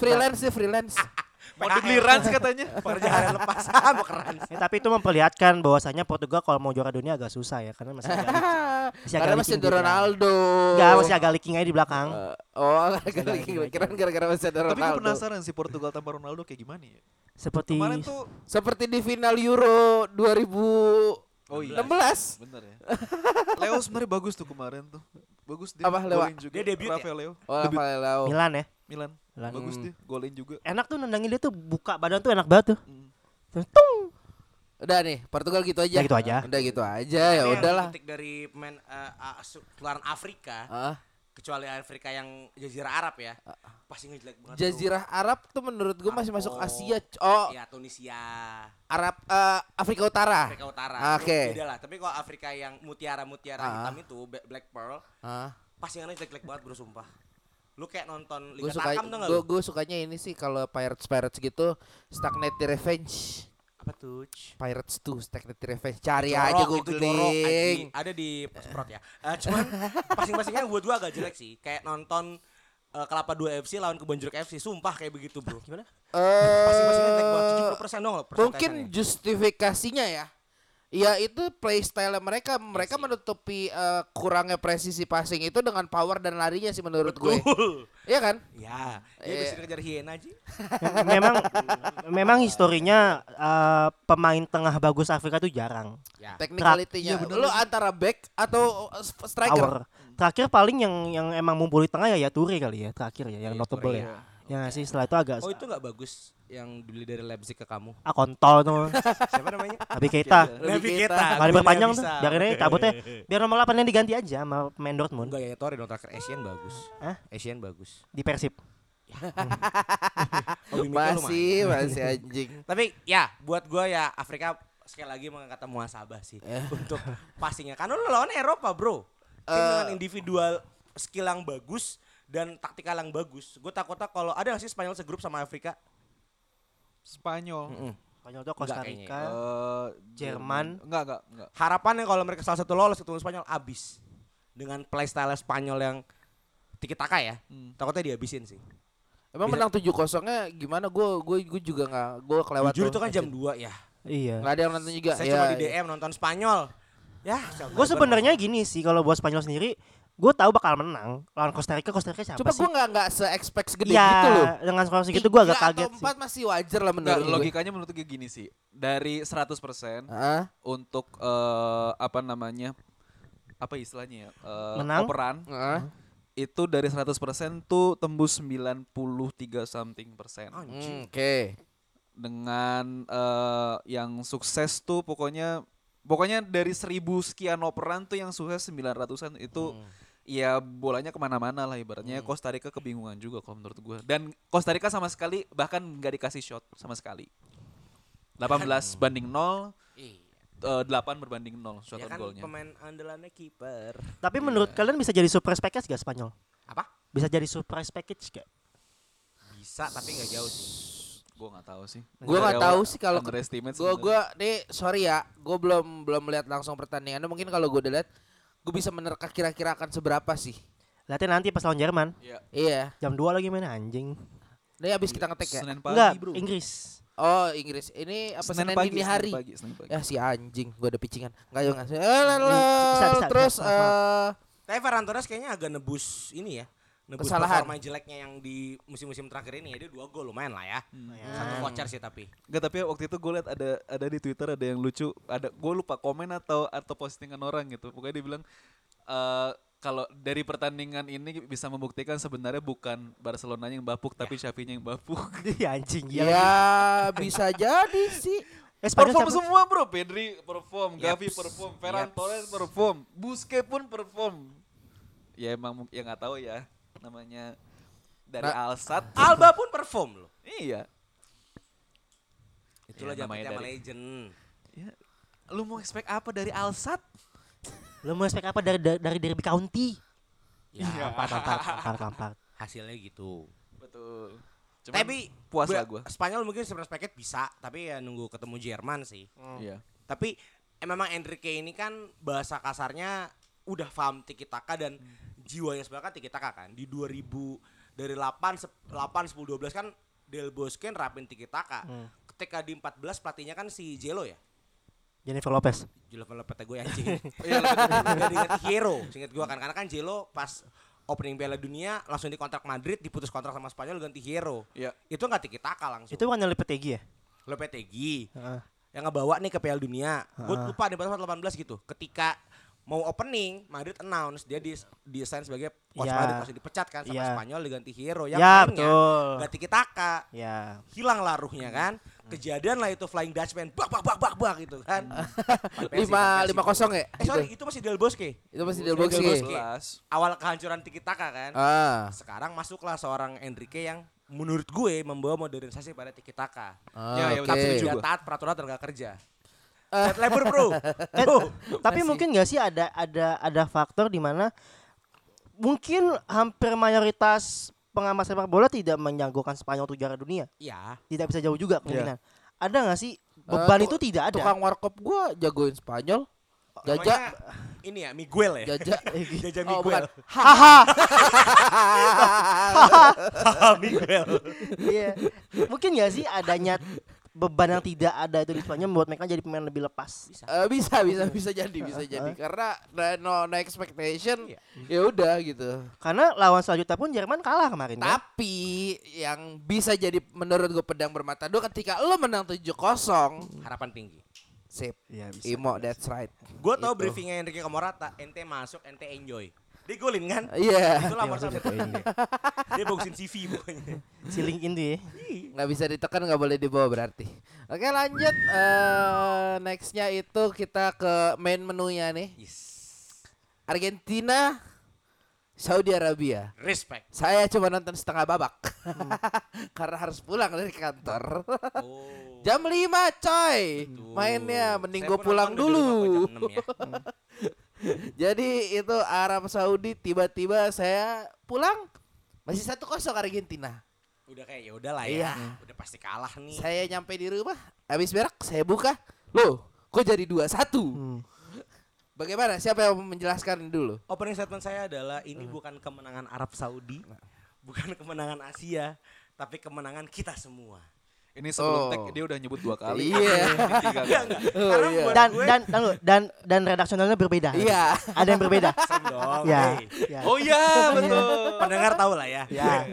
freelance sih freelance. <laughs> <laughs> Mau dibeli Rans katanya. Pekerjaan lepas sama keren. Ya, tapi itu memperlihatkan bahwasanya Portugal kalau mau juara dunia agak susah ya karena masih agak masih agak Karena masih leaking ada di belakang. Ronaldo. Enggak, masih agak leaking aja di belakang. Eh, oh, gara-gara kira gara-gara masih ada Tapi gue Ronaldo. penasaran sih Portugal tanpa Ronaldo kayak gimana ya? Seperti Kemarin tuh Seperti di final Euro 2016. Oh iya. Bener ya. Leo sebenarnya bagus tuh kemarin tuh. Bagus dia. Apa, Leo? golin juga. Dia debut ya? Leo. Oh, Debut. Rafael Leao. Milan ya. Milan. Milan. Bagus Hmm. dia. Golin juga. Enak tuh nendangin dia tuh buka badan tuh enak banget tuh. Hmm. Terus tung. Udah nih, Portugal gitu aja. Ya gitu aja. Udah gitu aja ya udahlah. kritik dari pemain eh, ah, su- keluaran Afrika, Ah, kecuali Afrika yang Jazirah Arab ya, pasti ngejelek banget. Jazirah Arab tuh menurut gue masih masuk. Asia. Oh, Ya Tunisia, Arab eh, Afrika Utara. Afrika Utara. Ah, oke. Beda lah. Tapi kalau Afrika yang mutiara-mutiara Ah. hitam itu, Black Pearl, Ah, pasti nggak jelek-jelek banget bro sumpah. Lu kayak nonton Liga suka Tarkam tuh nggak gue gue sukanya ini sih kalau Pirates Pirates gitu Stagnate Revenge. Apa tuh? Pirates 2 Stagnate Revenge. Cari Jorok, aja googling. Ada di Sprot ya. Eh, cuman <laughs> pasing-pasingnya buat gua agak jelek sih. Kayak nonton eh, Kelapa 2 FC lawan Kebon Jeruk FC. Sumpah kayak begitu, Bro. Gimana? Pasing-pasingnya jelek banget. Eh 70% dong loh mungkin justifikasinya ya Ya itu playstyle mereka mereka sih. menutupi eh, kurangnya presisi passing itu dengan power dan larinya sih menurut gue. Betul. Iya kan? Ya, dia Eh. bisa kejar hiena aja. <laughs> memang memang historinya eh, pemain tengah bagus Afrika tuh jarang. Ya. Technicality-nya. Iya, bener, Lu antara back atau eh, striker? Power. Terakhir paling yang yang emang mumpul di tengah ya ya Toure kali ya terakhir ya yang Iya, notable ya. ya. Ya nggak sih setelah itu agak Oh itu nggak bagus yang dibeli dari Leipzig ke kamu. ah kontol tuh. <laughs> Siapa namanya? Tapi kita Lebih kita. nggak Gua diperpanjang nggak tuh. Biarin aja cabutnya. Biar nomor 8 yang diganti aja sama pemain Dortmund Enggak ya Torre dong terakhir Asian bagus. Hah? Asian bagus. di Persib. <laughs> Mikel Masih, masih anjing. <laughs> Tapi ya buat gua ya Afrika sekali lagi mengangkat muasabah sih Eh. untuk passingnya. Karena lu lawan Eropa bro. Tim Eh. dengan individual skill yang bagus dan taktikal yang bagus. Gue takutnya kalau ada nggak sih Spanyol segrup sama Afrika? Spanyol. Mm-mm. Spanyol tuh Costa Enggak. Rica. Eh, Jerman. Enggak, enggak, enggak. Harapannya kalau mereka salah satu lolos ketemu Spanyol abis dengan playstyle Spanyol yang tiki taka ya. Hmm. Takutnya dihabisin sih. Emang Bisa- menang 7 kosongnya gimana? Gue gue gue juga nggak gue kelewat. Jujur tuh. itu kan jam 2 ya. Iya. Nggak ada yang nonton juga. Saya Ya, cuma di ya. DM nonton Spanyol. Ya, Gue sebenarnya gini sih kalau buat Spanyol sendiri, gue tahu bakal menang lawan Costa Rica. Costa Rica siapa Coba sih? gue nggak nggak se expect segede Iya, gitu loh. dengan skor segitu gue agak kaget atau sih. empat masih wajar lah menurut gue. logikanya menurut gue gini sih. Dari 100% Hah? untuk eh, apa namanya? Apa istilahnya ya? Eh, Menang? Operan Hah? itu dari 100% tuh tembus 93 something persen. Hmm, Oke. Dengan eh, yang sukses tuh pokoknya pokoknya dari seribu sekian operan tuh yang sukses 900-an itu ya bolanya ke mana-mana lah ibaratnya Costa Rica kebingungan juga kalau menurut gue dan Costa Rica sama sekali bahkan nggak dikasih shot sama sekali 18 banding 0 Iya. eh, 8 berbanding 0 shot Ya on kan goalnya pemain andalannya kiper. Tapi menurut kalian bisa jadi surprise package gak Spanyol? Apa? Bisa jadi surprise package gak? Bisa tapi nggak jauh sih. gue nggak tahu sih Gue nggak Dari tahu sih kalau gue gue nih sorry ya, gue belum belum melihat langsung pertandingannya. Mungkin kalau gue udah lihat, gue bisa menerka kira-kira akan seberapa sih. Lihatnya nanti pas lawan Jerman. Iya. Iya. Jam 2 lagi main anjing. Ini abis kita ngetek ya. Senin pagi Enggak, bro Inggris. Oh Inggris. Ini apa Senin Senin pagi, dini Senin hari? pagi, Senin pagi. Ya si anjing, gue ada picingan. Enggak ya enggak. Eh, bisa, bisa, terus bisa. Eh Tapi Ferran Torres kayaknya agak nebus ini ya. Nebus Kesalahan. performa jeleknya yang di musim-musim terakhir ini ya. Dia dua gol lumayan lah ya. Satu voucher sih tapi. Enggak tapi waktu itu gue liat ada ada di Twitter ada yang lucu ada gue lupa komen atau atau postingan orang gitu pokoknya dia bilang eh kalau dari pertandingan ini bisa membuktikan sebenarnya bukan Barcelona yang bapuk tapi Xavi-nya yang bapuk. <laughs> Iya anjing. Iya. ya bisa <laughs> jadi sih. Eh, perform siapa? semua bro, Pedri perform, Gavi Yaps. perform, Ferran Yaps. Torres perform, Busquets pun perform. Ya emang mu- ya nggak tahu ya namanya dari Nah, Alsat. <laughs> Alba pun perform loh. Iya. Itulah Ya, namanya dari- legend. Ya, lu mau expect apa dari Alsat? Lu mau expect apa dari dari, dari Derby County? Ya, Lampard, Lampard, Lampard, Lampard. hasilnya gitu. Betul. Cuman tapi puas lah gue. Spanyol mungkin surprise packet bisa, tapi ya nunggu ketemu Jerman sih. Iya. Tapi eh, memang Enrique ini kan bahasa kasarnya udah paham tiki taka dan jiwanya sebenarnya kan tiki taka kan. Di 2000 dari 8 sep- 8 10 12 kan Del Bosque nerapin tiki taka. Hmm. Ketika di 14 pelatihnya kan si Jelo ya. Jennifer Lopez. Jelo Lepete gue anjing. <laughs> Iya, Gak diganti Hero, singkat gue kan karena kan Jelo pas opening Piala Dunia langsung dikontrak Madrid, diputus kontrak sama Spanyol ganti Hero. Iya. Itu nggak tiki taka langsung. Itu bukan Lopetegi ya? Lopetegi Heeh. yang ngebawa nih ke Piala Dunia. Gue Ah. lupa di 18 gitu. Ketika mau opening, Madrid announce dia di desain sebagai coach Iya. Madrid langsung dipecat kan sama Iya. Spanyol diganti Hero yang Ya, akhirnya betul. ganti kitaka. Ya. Hilang lah ruhnya kan. Kejadian lah itu Flying Dutchman bak bak bak bak bak gitu kan. Persie, <laughs> Lima lima kosong ya? Eh sorry, itu masih Del Bosque. Itu masih Del Del Bosque. Bosque. Jelas. Awal kehancuran Tiki Taka kan. Ah. Sekarang masuklah seorang Enrique yang menurut gue membawa modernisasi pada Tiki Taka. Ya, ya, betul, Tapi gua. taat peraturan tenaga kerja. Chat labor bro. <laughs> Eh, Bro. tapi Masih. mungkin nggak sih ada ada ada faktor di mana mungkin hampir mayoritas pengamat sepak bola tidak menjagokan Spanyol untuk juara dunia. Iya. Tidak bisa jauh juga kemungkinan. Ada nggak sih Eh, beban tu- itu tidak ada? Tukang warkop gua jagoin Spanyol. Jaja, Namanya ini ya Miguel ya. jaja. <laughs> Jaja Oh, bukan. <laughs> Miguel. Haha. Miguel. Iya. Mungkin nggak sih adanya beban yang tidak ada itu di Spanyol membuat mereka jadi pemain lebih lepas. Bisa. Eh, bisa bisa bisa jadi bisa jadi karena no, no expectation ya udah gitu. Karena lawan selanjutnya pun Jerman kalah kemarin kan? Tapi yang bisa jadi menurut gue pedang bermata dua ketika lo menang 7-0 Harapan tinggi. sip. Iya bisa. Imo that's right. Gue tau Itu. briefingnya Enrique Komorata. Ente masuk, ente enjoy. Dia golin kan? Iya. Itulah Iya, masa maksudnya ini. Dia bagusin CV pokoknya. Si LinkedIn tuh ya. nggak bisa ditekan nggak boleh dibawa berarti. Oke lanjut eh nextnya itu kita ke main menunya nih. Yes. Argentina Saudi Arabia. Respect. Saya cuma nonton setengah babak. <laughs> Karena harus pulang dari kantor. Oh. Jam 5 coy. Mainnya mending gue pulang dulu. ya. <laughs> <laughs> Jadi itu Arab Saudi tiba-tiba saya pulang masih satu kosong Argentina. Udah kayak ya udahlah Iya. ya. Udah pasti kalah nih. Saya nyampe di rumah, habis berak saya buka. Loh, kok jadi dua satu? Hmm. Bagaimana? Siapa yang menjelaskan dulu? Opening statement saya adalah ini bukan kemenangan Arab Saudi, bukan kemenangan Asia, tapi kemenangan kita semua. Ini sebelum Oh. tag dia udah nyebut dua kali. Iya. Tiga kali. Oh, iya. Dan dan dan dan dan redaksionalnya berbeda. Iya. Ada yang berbeda. <laughs> Sam dong. Ya. hey. ya. Oh iya betul. Pendengar tahu lah ya. Ya.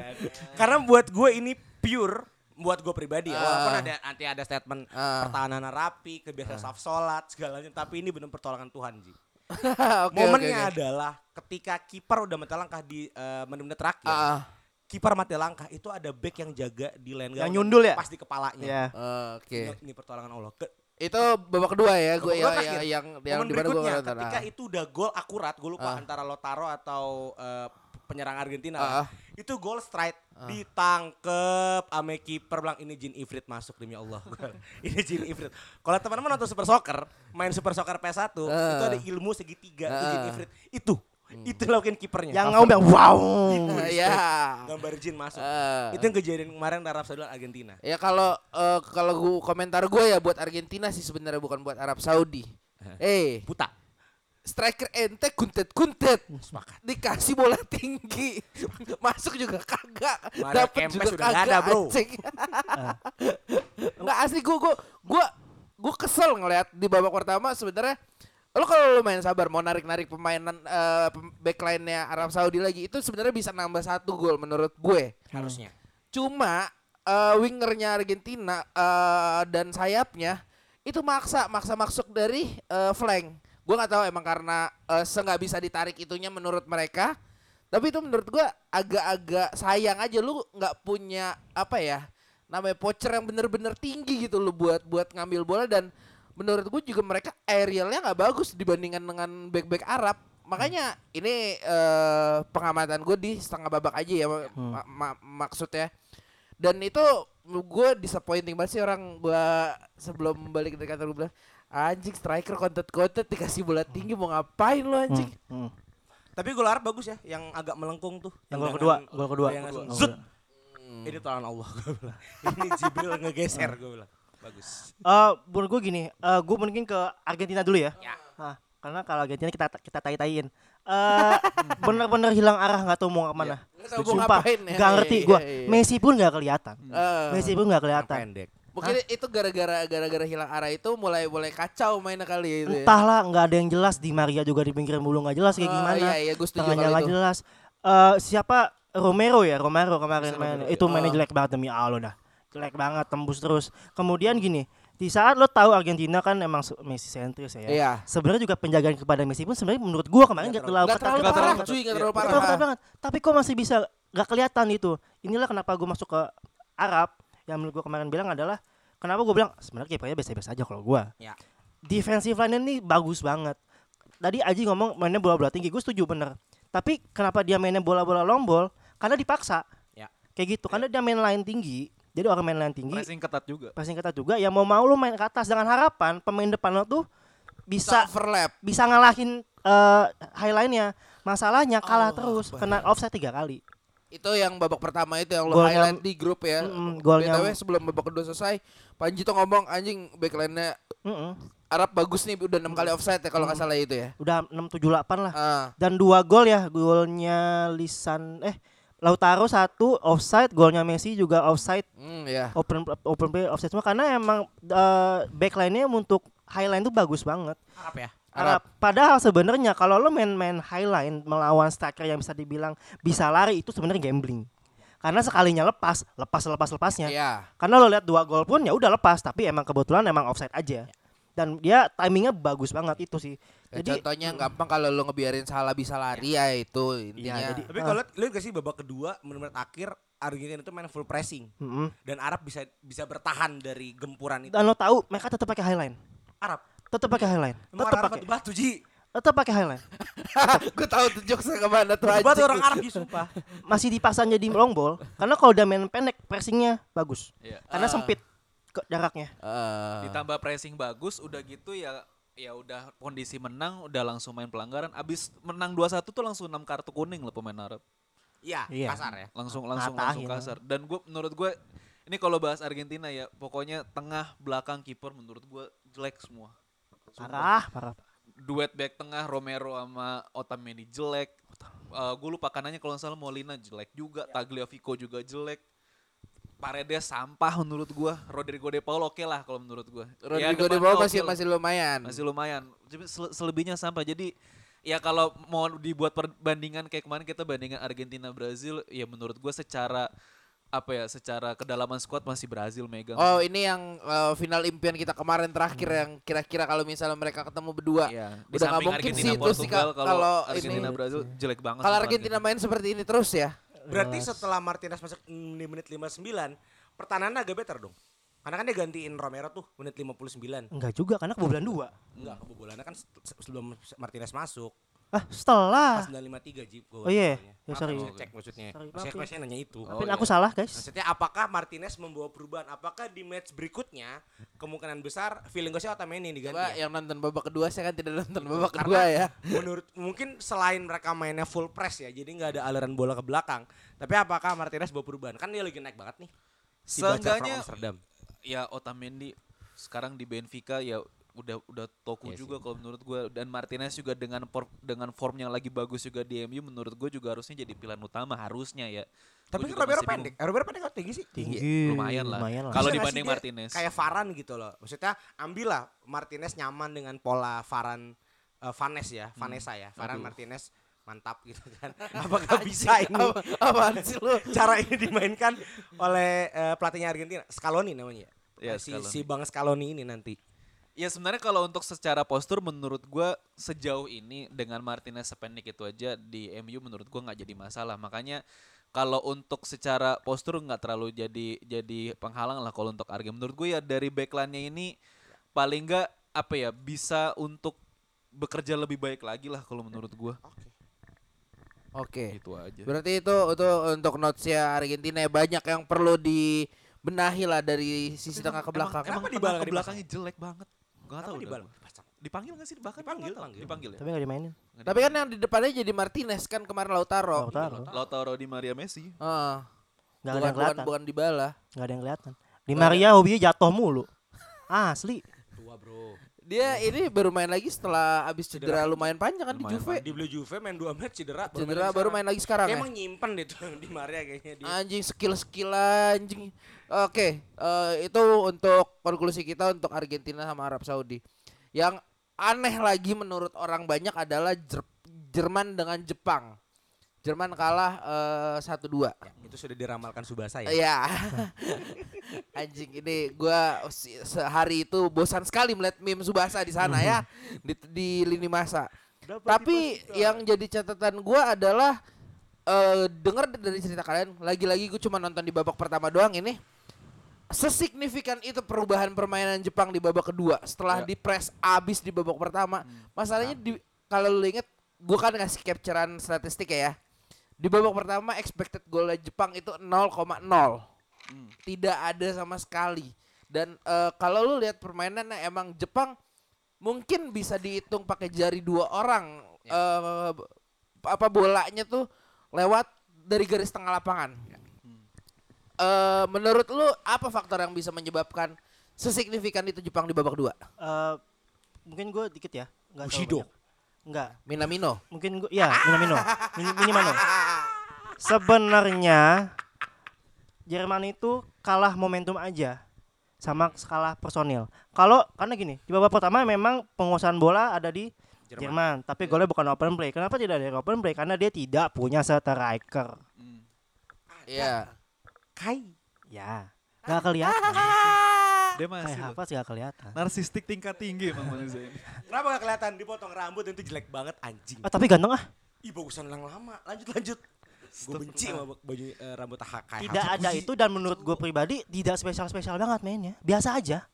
Karena buat gue ini pure buat gue pribadi ya. Walaupun Ah. ada nanti ada statement Ah. pertahanan rapi, kebiasaan saf sholat segalanya, tapi ini benar pertolongan Tuhan Ji. <laughs> Oke, Momennya oke, oke. adalah ketika kiper udah mati langkah di eh, menit-menit terakhir. Ah, Kiper mati langkah itu ada back yang jaga di lane Yang nyundul ya? Pas di kepalanya. Ya. ah, Oke. Ini, ini pertolongan Allah. Ke, Itu babak kedua ya, gue Babak yang, kedua yang terakhir. yang di mana gue ketika Ah. itu udah gol akurat, gue lupa Ah. antara Lotaro atau eh, penyerang Argentina. Ah, lah. ah. Itu gol straight ditangkep ame kiper bilang ini Jin Ifrit masuk demi Allah. <laughs> ini Jin Ifrit. Kalau teman-teman nonton Super Soccer, main Super Soccer PS1, itu Ah. ada ilmu segitiga itu Jin. Ifrit. Itu. Itu lakuin kipernya. Yang ngomong wow. Ah, ya. gambar Jin masuk. Ah. Itu yang kejadian kemarin Arab Saudi dan Argentina. Ya kalau eh, kalau gua komentar gue ya buat Argentina sih sebenarnya bukan buat Arab Saudi. Eh, Buta. striker ente kuntet-kuntet. Sepakat. Dikasih bola tinggi. <laughs> Masuk juga kagak. Dapat juga nggak kagak ada, bro. Enggak <laughs> asli gua gua gua gua kesel ngeliat di babak pertama sebenarnya lo kalau lo main sabar mau narik-narik pemainan pem- backline-nya Arab Saudi lagi itu sebenarnya bisa nambah satu gol menurut gue. Harusnya. Cuma eh, wingernya Argentina eh, dan sayapnya itu maksa maksa masuk dari eh, flank. Gue nggak tahu emang karena eh, nggak bisa ditarik itunya menurut mereka. Tapi itu menurut gue agak-agak sayang aja lu nggak punya apa ya namanya pocher yang bener-bener tinggi gitu lu buat buat ngambil bola dan menurut gue juga mereka aerialnya nggak bagus dibandingkan dengan back-back Arab. Makanya ini eh, pengamatan gue di setengah babak aja ya ma- ma- ma- maksudnya. Dan itu gue disappointing banget sih orang gue sebelum balik dari kantor gue bilang anjing striker kontet-kontet dikasih bola tinggi mau ngapain lo anjing. Hmm. Tapi gol Arab bagus ya, yang agak melengkung tuh. Yang gol Tendangan- kedua, gol kedua. yang Gol zut. kedua. Ini tolongan Allah gue bilang. <laughs> Ini Jibril ngegeser gue bilang. Bagus. Eh, menurut gue gini, eh gue mungkin ke Argentina dulu ya. Ya. Ah, karena kalau Argentina kita kita tai-taiin. Eh <laughs> bener-bener hilang arah nggak tahu mau ke mana. Nggak tahu Sumpah, ya. ngerti Iya, gue. iya, iya. Messi pun nggak kelihatan. Eh, Messi pun nggak kelihatan. Pendek. mungkin itu gara-gara gara-gara hilang arah itu mulai mulai kacau mainnya kali itu. ya. Entahlah, nggak ada yang jelas. Di Maria juga di pinggir mulu nggak jelas kayak Oh, gimana. Iya iya gue setuju Tengahnya nggak jelas. Eh siapa Romero ya Romero kemarin main Romero, itu mainnya jelek banget demi Allah dah jelek banget tembus terus. Kemudian gini di saat lo tahu Argentina kan emang Messi sentris ya Iya. sebenarnya juga penjagaan kepada Messi pun sebenarnya menurut gua kemarin nggak terlalu terlalu ketat- Nggak parah terlalu- cuy, gak terlalu parah. terlalu banget. Tapi kok masih bisa nggak kelihatan itu? Inilah kenapa gua masuk ke Arab yang menurut gua kemarin bilang adalah kenapa gua bilang sebenarnya kipernya biasa-biasa aja kalau gua. Ya. defensive line ini bagus banget. Tadi Aji ngomong mainnya bola-bola tinggi gue setuju bener. Tapi kenapa dia mainnya bola-bola long ball karena dipaksa. Ya. kayak gitu karena dia main line tinggi jadi orang main line tinggi Pressing ketat juga. passing ketat juga ya mau mau lu main ke atas dengan harapan pemain depan lo tuh bisa Bisa overlap. bisa ngalahin eh highline-nya masalahnya kalah Allah terus Akbar. kena offside tiga kali Itu yang babak pertama itu yang lo Golnya- highlight di grup ya. Mm-mm, golnya- BTW sebelum babak kedua selesai, Panji tuh ngomong anjing backline-nya Mm-mm. Arab bagus nih udah enam kali offside ya kalau nggak salah itu ya. udah 6 7 8 lah Ah, dan dua gol ya golnya Lisan eh Lautaro satu offside golnya Messi juga offside hmm, ya. open open play offside semua karena emang eh, backline-nya untuk highline tuh bagus banget. Arab ya. Arab. Arab. Padahal sebenarnya kalau lo main-main highline melawan striker yang bisa dibilang bisa lari itu sebenarnya gambling. Karena sekalinya lepas, lepas lepas lepasnya. Iya. Karena lo lihat dua gol pun ya udah lepas, tapi emang kebetulan emang offside aja. Dan dia timingnya bagus banget itu sih. Ya, Jadi contohnya gampang kalau lo ngebiarin salah bisa lari ya itu intinya. jadi- Tapi kalau lihat- sih babak kedua menurut akhir Argentina itu main full pressing Mm-mm. dan Arab bisa bisa bertahan dari gempuran itu. dan lo tahu mereka tetap pakai highline. Arab. Tetap pakai highline. Tetap pakai. batu Ji. Tetap pakai highline. <laughs> gue tahu tuh jokesnya ke mana tuh orang Arab sih sumpah. Masih dipaksa jadi long ball karena kalau udah main pendek pressingnya bagus. Iya. Karena Ah. sempit ke jaraknya. Eh, Ditambah pressing bagus, udah gitu ya ya udah kondisi menang, udah langsung main pelanggaran. Abis menang 2-1 tuh langsung 6 kartu kuning loh pemain Arab. Iya, Iya. kasar ya. Langsung langsung Ngatahin. langsung kasar. Dan gue menurut gue ini kalau bahas Argentina ya, pokoknya tengah belakang kiper menurut gue jelek semua. Sumpah. Parah, parah. Duet back tengah Romero sama Otamendi jelek. gue lupa kanannya kalau nggak salah Molina jelek juga, Tagliafico juga jelek. Paredes sampah menurut gua. Rodrigo De Paul oke lah kalau menurut gua. Ya, Rodrigo de depannya Paul masih masih lumayan. masih lumayan. Selebihnya sampah. Jadi ya kalau mau dibuat perbandingan kayak kemarin kita bandingkan Argentina Brazil, ya menurut gua secara apa ya, secara kedalaman squad masih Brazil megang. Oh ini yang eh, final impian kita kemarin terakhir yang kira-kira kalau misalnya mereka ketemu berdua. Iya, di Udah nggak mungkin Argentina sih itu sih kalau Argentina ini- Brazil jelek banget. Kalau sama Argentina main seperti ini terus ya. Berarti setelah Martinez masuk di menit 59, pertahanan agak better dong. Karena kan dia gantiin Romero tuh menit 59. Enggak juga karena kebobolan dua. Enggak, kebobolannya kan se- se- sebelum Martinez masuk. Ah, setelah. Pas 953 Jeep gol. Oh iya, golnya. ya Maaf, sorry. saya cek maksudnya. Sorry, Saya maaf ya. saya nanya itu. Oh, Tapi iya. aku salah, guys. Maksudnya apakah Martinez membawa perubahan? Apakah di match berikutnya kemungkinan besar feeling gue sih Otamendi yang diganti Coba ya? yang nonton babak kedua saya kan tidak nonton babak Karena kedua ya. Menurut mungkin selain mereka mainnya full press ya, jadi nggak ada aliran bola ke belakang. Tapi apakah Martinez bawa perubahan? Kan dia lagi naik banget nih. Si Seenggaknya ya Otamendi sekarang di Benfica ya udah udah toku Iya juga kalau menurut gue dan Martinez juga dengan por- dengan formnya lagi bagus juga di MU menurut gue juga harusnya jadi pilihan utama harusnya ya. Tapi kan Romero pendek. Romero pendek atau tinggi sih? Tinggi. lumayan lah. Lumayan lah. Kalau dibanding Martinez. Kayak Varan gitu loh. Maksudnya ambillah Martinez nyaman dengan pola Varan eh, Vanes ya, Vanessa ya. Varan Aduh. Martinez mantap gitu kan. <laughs> Apakah bisa ini Apa, apaan sih lu? <laughs> cara ini dimainkan oleh eh, pelatihnya Argentina? Scaloni namanya. Eh, si, Scaloni. si Bang Scaloni ini nanti. Ya sebenarnya kalau untuk secara postur menurut gua sejauh ini dengan Martinez sependek itu aja di MU menurut gua nggak jadi masalah. Makanya kalau untuk secara postur nggak terlalu jadi jadi penghalang lah kalau untuk Argen. Menurut gue ya dari backline-nya ini paling nggak apa ya bisa untuk bekerja lebih baik lagi lah kalau menurut gua. Oke. Itu aja. Berarti itu itu untuk notesnya Argentina ya banyak yang perlu dibenahi lah dari sisi tengah ke belakang. Emang, Kenapa emang Dybala ke nggak belakangnya jelek banget. Gak tahu di? Dipanggil gak sih? Bahkan Dipanggil, nggak tahu. panggil. Dipanggil ya. Tapi nggak dimainin. Tapi kan yang di depannya jadi Martinez kan kemarin Lautaro. Lautaro. Lautaro di Maria Messi. Heeh. Nggak ada yang bukan, kelihatan. bukan Dybala. Nggak ada yang kelihatan. Di Maria hobinya jatuh mulu. Asli. Tua bro. Dia ini baru main lagi setelah abis cedera, Cedera. lumayan panjang kan di Lumayan Juve. Di beli Juve main 2 match cedera. Cedera baru main lagi sekarang ya. Emang nyimpen tuh <laughs> di Maria kayaknya dia. Anjing skill-skill anjing. Oke, eh, itu untuk konklusi kita untuk Argentina sama Arab Saudi. Yang aneh lagi menurut orang banyak adalah Jer- Jerman dengan Jepang. Jerman kalah eh, 1-2. Ya, itu sudah diramalkan Subasa ya. Iya. <laughs> Anjing ini gua si- sehari itu bosan sekali melihat meme Subasa di sana ya <laughs> di, di lini masa. Tapi yang jadi catatan gua adalah eh dengar dari cerita kalian lagi-lagi gue cuma nonton di babak pertama doang ini sesignifikan itu perubahan permainan Jepang di babak kedua setelah Ya. di press abis di babak pertama. Masalahnya di kalau lu inget gue kan ngasih capturean statistik ya. Di babak pertama expected goal Jepang itu 0,0. Hmm. Tidak ada sama sekali. Dan eh, kalau lu lihat permainannya emang Jepang mungkin bisa dihitung pakai jari dua orang eh, apa bolanya tuh lewat dari garis tengah lapangan. Eh, menurut lu apa faktor yang bisa menyebabkan sesignifikan itu Jepang di babak dua? Eh, mungkin gue dikit ya. Nggak Bushido. Enggak. Minamino. Mungkin gue ya Minamino. Mini, Minamino. <laughs> Sebenarnya Jerman itu kalah momentum aja sama kalah personil. Kalau karena gini, di babak pertama memang penguasaan bola ada di Jerman, tapi golnya bukan open play. Kenapa tidak ada open play? Karena dia tidak punya striker. Hmm. Iya. Kai. Ya. Gak kelihatan. <laughs> Dia masih Kayak apa sih gak kelihatan. narsistik tingkat tinggi emang manusia ini. Kenapa gak kelihatan dipotong rambut itu jelek banget anjing. Ah, tapi ganteng ah. Ih bagusan yang lama. Lanjut lanjut. Gue benci sama baju eh, rambut Hakai. Tidak ada itu dan menurut gue pribadi tidak spesial-spesial banget mainnya. Biasa aja.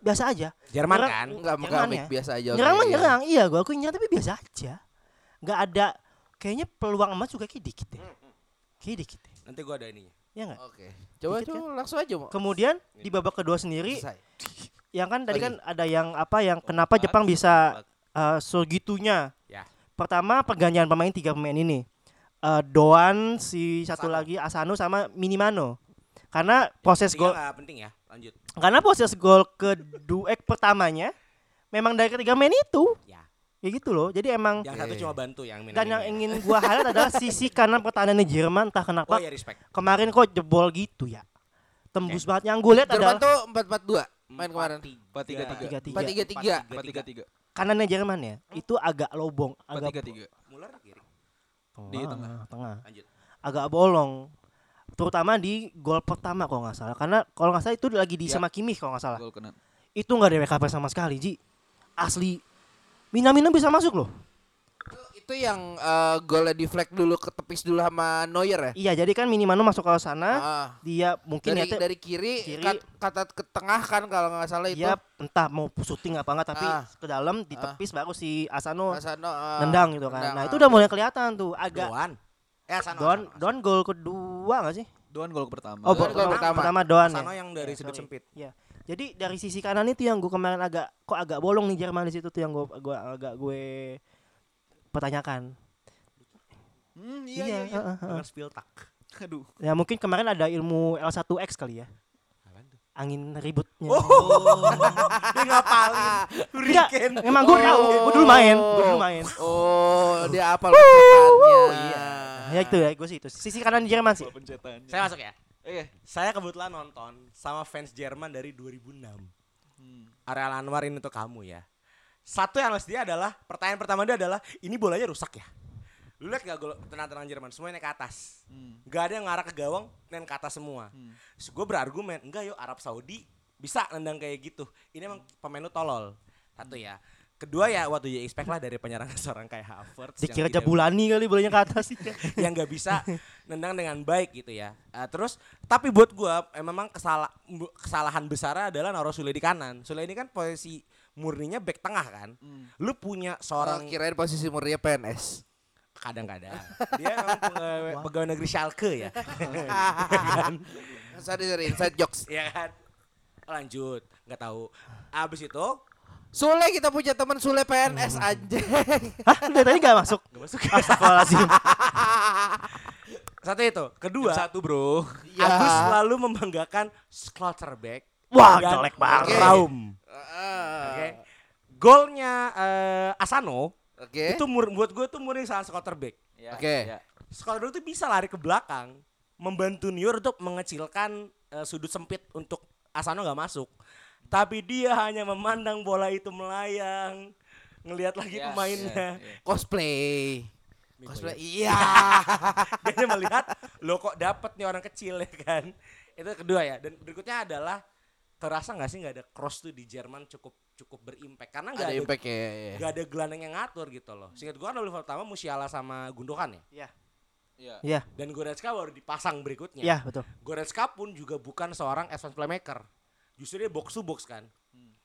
Biasa aja. Jerman Nyerang- kan? Enggak Jerman mengamik ya. biasa aja. Nyerang mah iya. nyerang, iya gue akuin nyerang tapi biasa aja. nggak ada kayaknya peluang emas juga kayak dikit ya. Kayak dikit ya. Nanti gua ada ininya. Ya nggak? Oke. Coba Dikit coba langsung aja mau. Kemudian di babak kedua sendiri Selesai. yang kan tadi kan ada yang apa yang kenapa Jepang bisa eh, segitunya. Ya. Pertama pergantian pemain tiga pemain ini. Eh, Doan si satu Asano. lagi Asano sama Minimano. Karena proses gol penting ya. Lanjut. karena proses gol kedua eh, pertamanya memang dari ketiga pemain itu. Ya. Ya gitu loh. Jadi emang Yang satu cuma bantu yang dan yang ini. ingin gua highlight adalah <laughs> sisi kanan pertahanannya Jerman entah Oh kenapa ya respect. kemarin kok jebol gitu ya. Tembus banget yang gue lihat Jerman adalah tuh 4-4-2 main kemarin. Empat tiga tiga. Empat tiga tiga. Empat tiga tiga. kanannya Jerman ya itu agak lobong Empat agak tiga tiga. Muller kiri. Di tengah. tengah Lanjut. agak bolong terutama di gol pertama kalau nggak salah karena kalau nggak salah itu lagi di Ya. sama Kimmich kalau nggak salah Gol kena. itu nggak ada recover sama sekali Ji asli Minamino bisa masuk loh Itu yang eh, golnya di flag dulu ketepis dulu sama Neuer ya? iya jadi kan Minamino masuk ke sana Ah. dia mungkin dari niatnya dari kiri, kiri. kat- kata ke tengah kan kalau nggak salah itu. dia entah mau syuting apa enggak tapi Ah. ke dalam ditepis baru si Asano Asano, ah, nendang gitu kan nendang, nah ah. itu udah mulai kelihatan tuh agak Doan. Eh Asano. Don Asano, Don gol kedua nggak sih Doan gol pertama. oh gol pertama, pertama. Don ya Asano yang dari Ya, sudut sempit. Iya. Jadi dari sisi kanan itu yang gue kemarin agak kok agak bolong nih Jerman di situ tuh yang gue gua agak gue pertanyakan. Hmm, Iya, iya iya. iya. heeh. Dengan Spiltak. <laughs> Aduh. Ya mungkin kemarin ada ilmu L1X kali ya. Tuh? Angin ributnya. Oh. <laughs> Dia ngapalin. Enggak, Hurricane. emang gue tahu, gue dulu main, gue dulu main. Oh, dia apa pencetannya? Ya itu ya, gue sih itu. Sisi kanan Jerman sih. Saya masuk ya. Eh, Saya kebetulan nonton sama fans Jerman dari 2006. hmm. Ariel Anwar ini untuk kamu ya. Satu yang harus dia adalah pertanyaan pertama dia adalah ini bolanya rusak ya. Lu lihat gak gol tenang-tenang Jerman semuanya naik ke atas. Hmm. Gak ada yang ngarah ke gawang dan ke atas semua. Hmm. gue berargumen enggak yuk Arab Saudi bisa nendang kayak gitu. Ini emang pemain lu tolol. Satu ya. Kedua ya waktu you expect lah dari penyerang <laughs> seorang kayak Havertz Dikira tidak- Jabulani kali bolanya ke atas. <laughs> yang nggak bisa nendang dengan baik gitu ya. Eh, terus tapi buat gua eh, memang kesala- bu- kesalahan besar adalah naruh Sule di kanan. Sule ini kan posisi murninya back tengah kan. Hmm. Lu punya Orang seorang kirain posisi murninya PNS. kadang-kadang <laughs> dia memang pegawai, pegawai negeri Schalke ya. <laughs> Sorry, sorry, inside jokes. <laughs> Iya kan? Lanjut, nggak tahu. Abis itu Sule kita punya teman Sule PNS anjing. Hah, lu dari tadi gak masuk? nggak masuk. Astagfirullahaladzim. Satu itu, kedua Satu bro. Ya. Agus selalu membanggakan Slotterbeck Wah, dan jelek banget. Oke. Raum. Oke. Golnya eh, Asano Oke. itu mur buat gue tuh murni salah Slotterbeck. Ya, Oke. ya. Slotterbeck tuh bisa lari ke belakang, membantu New York untuk mengecilkan eh, sudut sempit untuk Asano nggak masuk. Tapi dia hanya memandang bola itu melayang, ngelihat lagi Ya, pemainnya. ya, ya. Cosplay. Cosplay. Iya. <laughs> dia hanya melihat lo kok dapat nih orang kecil ya kan itu kedua ya dan berikutnya adalah terasa nggak sih nggak ada cross tuh di Jerman cukup cukup berimpact karena nggak Ada ada impact ya. ya. ada gelandang yang ngatur gitu loh singkat gua kan level pertama Musiala sama Gundogan ya Ya. Iya, dan Goretzka baru dipasang berikutnya iya betul. Goretzka pun juga bukan seorang advance playmaker justru dia box to box kan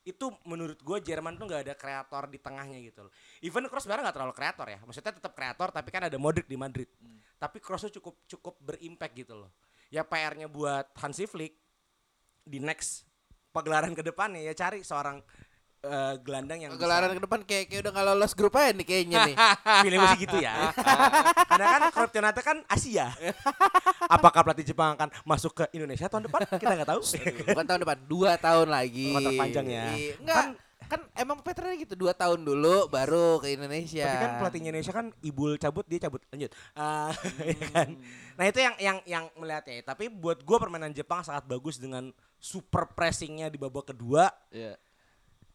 itu menurut gue Jerman tuh nggak ada kreator di tengahnya gitu loh. Even Kroos sebenarnya nggak terlalu kreator ya. Maksudnya tetap kreator tapi kan ada Modric di Madrid. Tapi Kroos tuh cukup cukup berimpact gitu loh. Ya PR-nya buat Hansi Flick di next pagelaran ke depannya ya cari seorang eh, gelandang yang Gelaran ke depan kayak kayak udah nggak lolos grup aja nih kayaknya nih. <laughs> Feeling sih gitu ya. <laughs> Karena kan Korpionate kan Asia. Apakah pelatih Jepang akan masuk ke Indonesia tahun depan? Kita nggak tahu. Bukan tahun depan, dua tahun lagi. Kontrak panjang ya. Iya. Enggak, kan, emang patternnya gitu dua tahun dulu baru ke Indonesia. Tapi kan pelatihnya Indonesia kan Ibul cabut dia cabut lanjut. Ah, <laughs> ya kan. Nah itu yang yang yang melihatnya. Tapi buat gua permainan Jepang sangat bagus dengan super pressingnya di babak kedua Ya.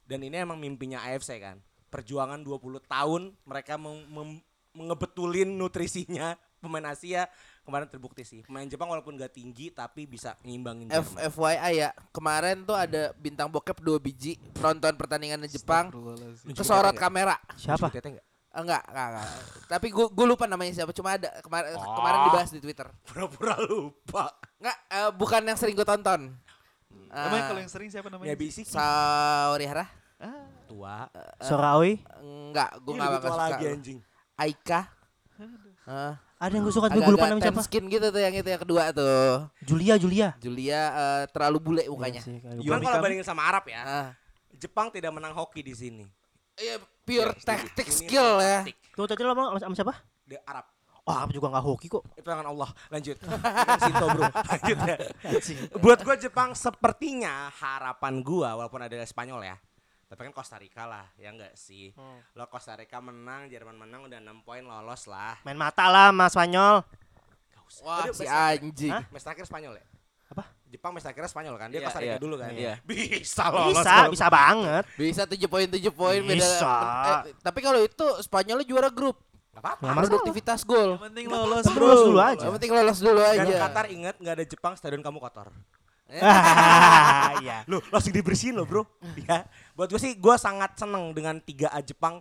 dan ini emang mimpinya AFC kan. Perjuangan 20 tahun mereka mem- mem- mengebetulin nutrisinya pemain Asia kemarin terbukti sih. Pemain Jepang walaupun gak tinggi tapi bisa ngimbangin F. FYI ya, kemarin tuh ada bintang bokep dua biji nonton pertandingan Jepang Astagfirullahaladzim. kesorot kamera. Siapa? Enggak, enggak, enggak. Tapi gua gua lupa namanya siapa, cuma ada kemarin Oh. kemarin dibahas di Twitter. Pura-pura lupa. Enggak, eh, bukan yang sering gua tonton. Emang Ah, kalau yang sering siapa namanya? Ya bisi Sauri Hara? tua. Gua Ini enggak lebih enggak tua suka. lagi anjing. Aika. Ah, Ada yang gue suka gue lupa namanya siapa. skin gitu tuh yang itu yang kedua tuh. Julia, Julia. Julia eh, terlalu bule mukanya. Iya Cuman kalau bandingin sama Arab ya, Ah. Jepang tidak menang hoki di sini. Iya, pure Ya, tactic skill ya. Tuh tadi lo sama, sama siapa? Di Arab. Oh, aku juga nggak hoki kok. Itu tangan Allah. Lanjut. <laughs> Sinto bro. Lanjut ya. Buat gue Jepang sepertinya harapan gua walaupun ada Spanyol ya. Tapi kan Costa Rica lah, ya enggak sih? Lo Costa Rica menang, Jerman menang udah 6 poin lolos lah. Main mata lah Mas Spanyol. Wah, Aduh, si anjing. Match terakhir Spanyol ya? Apa? Jepang match terakhir Spanyol kan? Dia Iya, Costa Rica iya. dulu kan? Iya. Bisa lolos. Bisa, kalau- bisa banget. Bisa 7 poin 7 poin beda. Bisa. Eh, tapi kalau itu Spanyolnya juara grup. Gak apa-apa. Produktivitas gol. Yang penting lolos bro. lulus dulu aja. Yang penting lolos dulu Dan aja. Qatar ingat nggak ada Jepang stadion kamu kotor. Ah, <laughs> Iya. Loh, langsung dibersihin loh, Bro. ya. Buat gue sih gue sangat seneng dengan 3A Jepang.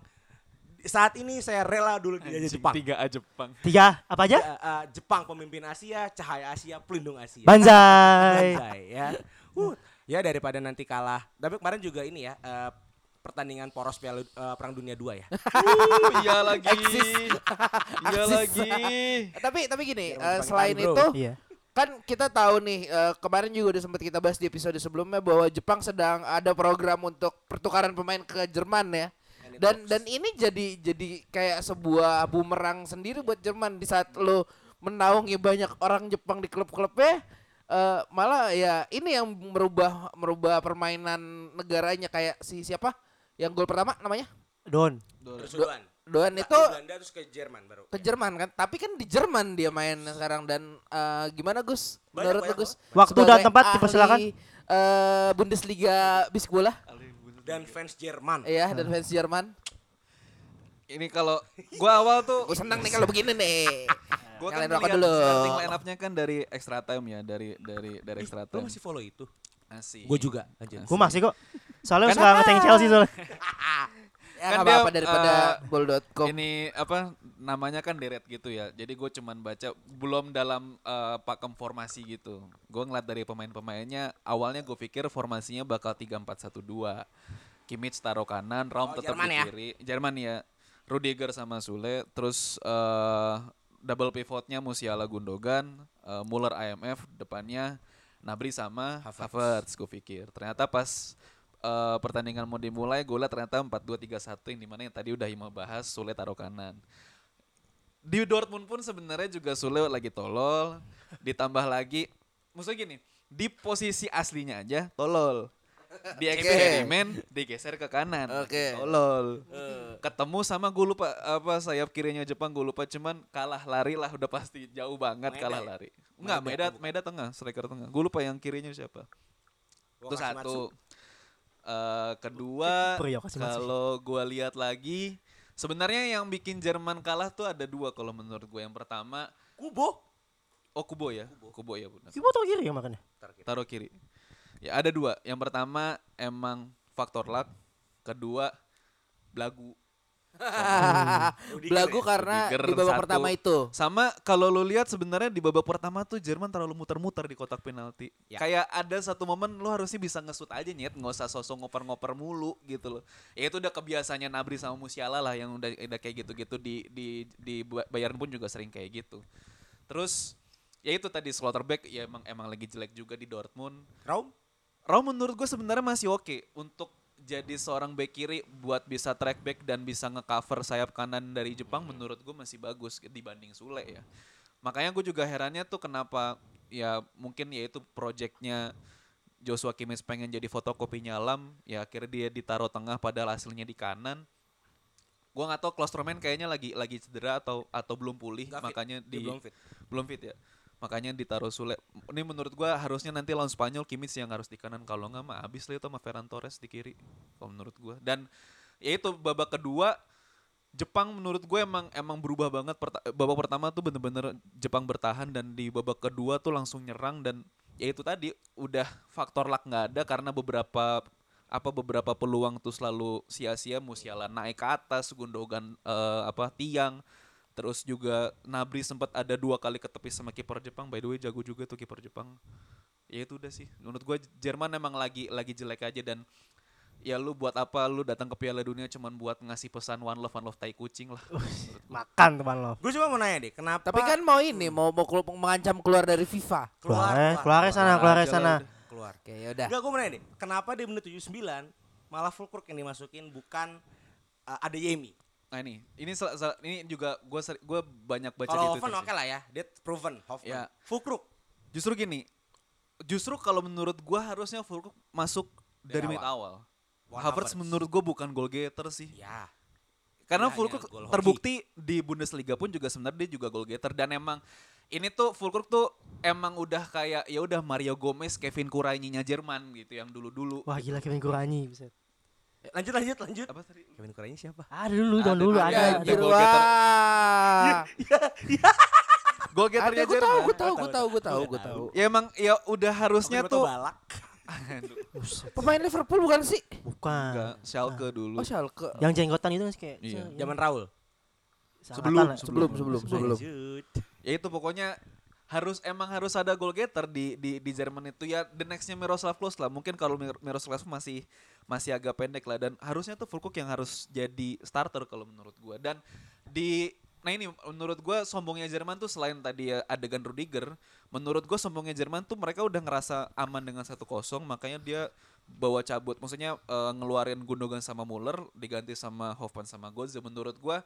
Saat ini saya rela dulu di Anjing, Jepang. Tiga A Jepang. Tiga apa aja? Ya, eh, Jepang pemimpin Asia, cahaya Asia, pelindung Asia. Banzai. Banzai, ya. Uh, ya daripada nanti kalah. Tapi kemarin juga ini ya eh, pertandingan poros Piala eh, Perang Dunia 2 ya. Uh, <laughs> iya lagi. Eksis. Iya Eksis. lagi. Tapi tapi gini, Jepang selain bro. itu Iya. kan kita tahu nih eh, kemarin juga udah sempat kita bahas di episode sebelumnya bahwa Jepang sedang ada program untuk pertukaran pemain ke Jerman ya. Dan dan ini jadi jadi kayak sebuah bumerang sendiri buat Jerman di saat lo menaungi banyak orang Jepang di klub-klubnya eh, malah ya ini yang merubah merubah permainan negaranya kayak si siapa yang gol pertama namanya Don. Doan Nah, itu Belanda terus ke Jerman baru. ke Jerman kan tapi kan di Jerman dia main sekarang dan eh, gimana Gus Banyak, menurut lu banyak Gus Waktu dan tempat ahli, dipersilakan. eh, Bundesliga bisik bola Dan fans Jerman. ya dan fans Jerman Ini kalau gua awal tuh gue senang nih kalau begini nih <laughs> gua kan rokok ngeliat dulu. starting line up-nya kan dari extra time ya, dari dari dari Ih, extra time. masih follow itu? Asik. Gue juga. Gue masih kok. Soalnya Kan- suka ngecengin Chelsea soalnya. <laughs> ya Kan apa-apa daripada eh, bol.com Ini apa namanya kan deret gitu ya. Jadi gue cuman baca belum dalam eh, pakem formasi gitu. Gue ngeliat dari pemain-pemainnya awalnya gue pikir formasinya bakal 3-4-1-2. Kimmich taruh kanan, Raum Oh, tetap Jerman di ya? kiri. Jerman ya. Rudiger sama Sule, terus eh, double pivotnya Musiala Gundogan, eh, Muller IMF, depannya Nabri sama Havertz, gue pikir. Ternyata pas eh, pertandingan mau dimulai, gue liat ternyata 4-2-3-1 yang di mana yang tadi udah Ima bahas, Sule taruh kanan. Di Dortmund pun sebenarnya juga Sule lagi tolol, ditambah lagi, maksudnya gini, di posisi aslinya aja tolol. Di eksperimen digeser ke kanan, Oke. tolol. Ketemu sama gue lupa apa sayap kirinya Jepang gue lupa cuman kalah lari lah udah pasti jauh banget Maeda kalah ya? lari. Enggak, Meda. Meda tengah, striker tengah. Gue lupa yang kirinya siapa. Itu satu. Eh, kedua, ya, kalau gue lihat lagi, sebenarnya yang bikin Jerman kalah tuh ada dua kalau menurut gue. Yang pertama, Kubo. oh Kubo ya, Kubo ya benar. Kibo tau kiri ya makanya. Taruh kiri. Ya ada dua. Yang pertama emang faktor luck. Kedua, belagu. Belagu karena Rudiger di babak satu. pertama itu Sama kalau lu lihat sebenarnya di babak pertama tuh Jerman terlalu muter-muter di kotak penalti. Ya. Kayak ada satu momen lu harusnya bisa ngesut aja nyet, nggak usah sosok ngoper-ngoper mulu gitu loh. Ya itu udah kebiasaannya Nabri sama Musiala lah yang udah udah kayak gitu-gitu di di di Bayern pun juga sering kayak gitu. Terus ya itu tadi Slotterbeck ya emang emang lagi jelek juga di Dortmund. Raum. Raum menurut gue sebenarnya masih oke untuk jadi seorang back kiri buat bisa track back dan bisa ngecover sayap kanan dari Jepang menurut gue masih bagus dibanding Sule ya. Makanya gue juga herannya tuh kenapa ya mungkin ya itu projectnya Joshua Kimmich pengen jadi fotokopinya Lam ya akhirnya dia ditaruh tengah padahal hasilnya di kanan. Gua nggak tahu Klostroman kayaknya lagi lagi cedera atau atau belum pulih fit. makanya Dia di belum fit. belum fit ya makanya ditaruh Sule. Ini menurut gua harusnya nanti lawan Spanyol Kimmich yang harus di kanan. Kalau nggak mah habis lah itu sama Ferran Torres di kiri kalau menurut gua. Dan ya itu babak kedua Jepang menurut gue emang emang berubah banget. Babak pertama tuh bener-bener Jepang bertahan dan di babak kedua tuh langsung nyerang dan ya itu tadi udah faktor luck nggak ada karena beberapa apa beberapa peluang tuh selalu sia-sia Musiala naik ke atas Gundogan eh, apa tiang terus juga Nabri sempat ada dua kali ketepis sama kiper Jepang by the way jago juga tuh kiper Jepang ya itu udah sih menurut gue Jerman emang lagi lagi jelek aja dan ya lu buat apa lu datang ke Piala Dunia cuman buat ngasih pesan one love one love tai kucing lah. <laughs> Makan teman lo. Gue cuma mau nanya deh, kenapa Tapi kan mau ini mau mau kelu- mengancam keluar dari FIFA. Keluar, eh, keluar sana, keluar aja lah sana. keluar. Oke, ya udah. Enggak, gue mau nanya deh, kenapa di menit 79 malah Fulkrug yang dimasukin bukan uh, ada Yemi? Nah ini, ini sel- sel- ini juga gue gue banyak baca di Kalau Twitter Hoffman oke lah ya, dia proven Hoffman. Ya. Fulkrug Justru gini, justru kalau menurut gua harusnya Fulkrug masuk dari, Dari menit awal. Juan Havertz menurut gua bukan goal getter sih. ya. Karena Dia Fulkrug hoki. terbukti di Bundesliga pun juga sebenarnya dia juga goal getter dan emang ini tuh Fulkrug tuh emang udah kayak ya udah Mario Gomez, Kevin Kurainya Jerman gitu yang dulu-dulu. Wah gila Kevin Kuranyi. buset. Lanjut lanjut lanjut. Apa tadi? Kevin Kurangnya siapa? Ada dulu, jangan dulu ada, ada. getter. wah. Goal Ada getternya gue tahu, gue tahu, gue tahu, gue tahu, gue tahu. Ya emang ya udah harusnya tuh balak. <laughs> Pemain Liverpool bukan sih? Bukan. enggak Schalke dulu. Oh, Schalke. Yang jenggotan itu kan kayak Iya. Zaman Raul. lah. Sebelum, sebelum, sebelum. Lanjut. ya itu pokoknya harus emang harus ada goal getter di di di Jerman itu. Ya the nextnya Miroslav Klose lah. Mungkin kalau Mir- Miroslav masih masih agak pendek lah. Dan harusnya tuh Fulkrug yang harus jadi starter kalau menurut gua. Dan di nah ini menurut gua sombongnya Jerman tuh selain tadi ya adegan Rudiger menurut gua sombongnya Jerman tuh mereka udah ngerasa aman dengan satu kosong makanya dia bawa cabut. Maksudnya eh, ngeluarin Gundogan sama Muller diganti sama Hoffman sama Götze. Menurut gua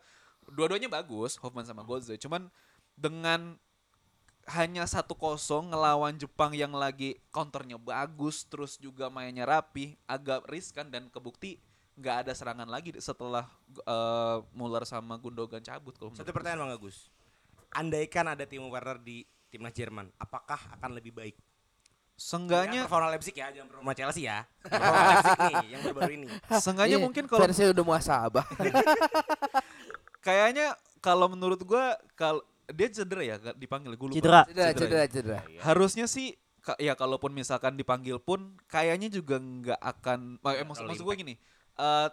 dua-duanya bagus Hoffman sama Götze. Cuman dengan hanya satu kosong ngelawan Jepang yang lagi counternya bagus terus juga mainnya rapi agak riskan dan kebukti nggak ada serangan lagi setelah eh, Muller sama Gundogan cabut kalau Satu pertanyaan Bang Agus. Andaikan ada Timo Werner di timnas Jerman, apakah akan lebih baik? gue. Seenggaknya Jangan performa Leipzig ya, jangan performa Chelsea ya. <laughs> Performa Leipzig nih yang baru-baru ini. seenggaknya Iya, mungkin kalau fansnya udah muasabah. <laughs> kayaknya kalau menurut gua kalau dia cedera ya dipanggil gue lupa. Cedera. Cedera, ya? cedera, cedera. harusnya sih ka- ya kalaupun misalkan dipanggil pun kayaknya juga nggak akan eh, maksud, maksud gue gini eh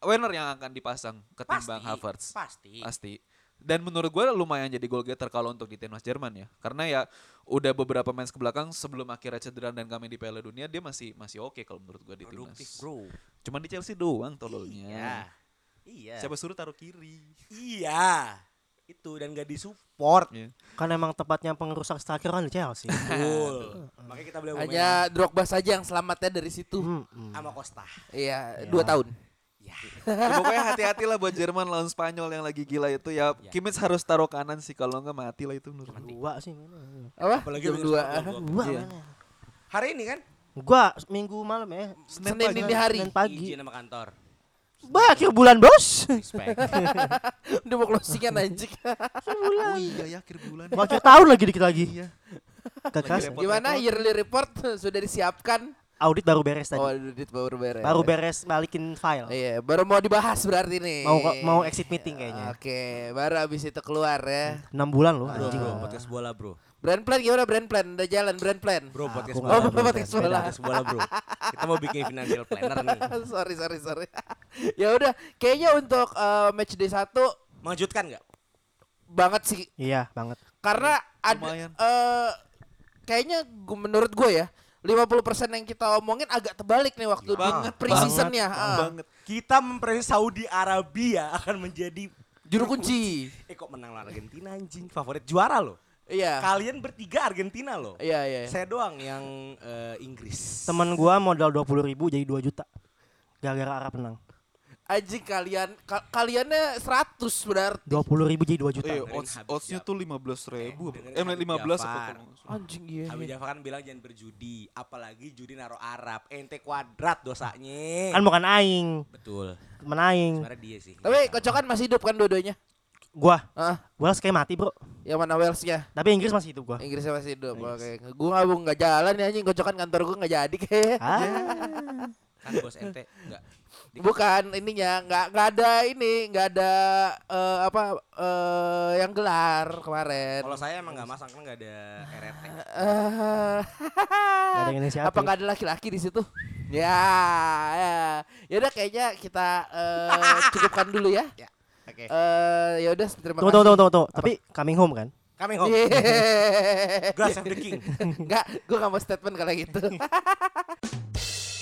Werner yang akan dipasang Pasti. ketimbang Havertz Pasti. pasti dan menurut gue lumayan jadi goal getter kalau untuk di timnas Jerman ya karena ya udah beberapa match ke belakang sebelum akhirnya cedera dan kami di Piala Dunia dia masih masih oke kalau menurut gue di timnas Bro. cuman di Chelsea doang tololnya Iya. Iya. siapa suruh taruh kiri Iya. Itu dan gak disupport. Iya. Kan emang tempatnya pengerusak striker kan di Chelsea. <laughs> Betul. Makanya kita beli pemain Hanya Drogba saja yang selamatnya dari situ. Hmm, hmm. sama Costa. Iya, dua tahun. Ya. Ya, pokoknya hati-hatilah buat Jerman lawan Spanyol yang lagi gila itu ya. Ya. Kimmich harus taruh kanan sih kalau nggak mati lah itu menurut gue. Dua sih mana. Apa? Apalagi Jam dua. Dua Iya. Hari ini kan Gua minggu malam ya. Senin pagi. dini hari. Senin pagi. izin sama kantor. Bah, akhir bulan bos. <laughs> Udah mau closingan anjing. Oh iya ya akhir bulan. Mau akhir tahun lagi dikit lagi. Iya. Repot. Gimana yearly report <laughs> sudah disiapkan? Audit baru beres tadi. Oh, audit baru beres. Baru beres balikin file. Iya, baru mau dibahas berarti nih. Mau mau exit meeting kayaknya. Oke, baru abis itu keluar ya. 6 bulan loh anjing. bro, podcast bola, bro. Brand plan gimana brand plan? Udah jalan brand plan. Bro, Ah, podcast bola. nggak Oh, podcast bro. bola. Podcast bola, bro. Kita mau bikin financial planner nih. <laughs> sorry, sorry, sorry. <laughs> ya udah, kayaknya untuk eh, match day 1 Mengejutkan nggak? banget sih Iya, banget. karena ada Lumayan. eh kayaknya gua, menurut gue ya 50% yang kita omongin agak terbalik nih waktu di Banget, pre-seasonnya. ah. Banget. Kita memprediksi Saudi Arabia akan menjadi Juru kunci. Eh kok menang lawan Argentina anjing? Favorit juara loh. Iya. Kalian bertiga Argentina loh. Iya, iya. Saya doang yang eh, Inggris. Temen gua modal 20 ribu jadi 2 juta. Gara-gara Arab menang. Anjing kalian ka- kaliannya 100 berarti. 20 ribu jadi 2 juta. Eh, Dengerin odds, Habib oddsnya tuh 15 ribu. Eh, Eh, dengerin 15 Habib apa. Anjing iya. Abi Jafar kan bilang jangan berjudi, apalagi judi naruh Arab. Ente kuadrat dosanya. Kan bukan aing, Betul. temen aing. Sebenarnya dia sih. Tapi kocokan masih hidup kan dua-duanya? Gua, Ah, gua kayak mati, Bro. yang mana Walesnya? Tapi Inggris masih hidup gua. Inggrisnya masih hidup. Oke. Gua nggak nggak jalan ya anjing kocokan kantor gua nggak jadi kayak. Ah, kan bos ente enggak. Bukan ininya nggak nggak ada ini nggak ada eh, apa eh, yang gelar kemarin. Kalau saya emang enggak masang kan enggak ada RT. Eh, gak ada yang inisiatif. apa nggak ada laki-laki di situ? Ya, ya, ya udah kayaknya kita eh, cukupkan dulu ya. Ya. Oke. Okay. Uh, ya udah terima tuh, kasih. Tuh tuh tuh tuh. Tapi coming home kan? Coming home. Yeah. <laughs> Glass of the king. Enggak, gua enggak mau statement kalau gitu. <laughs>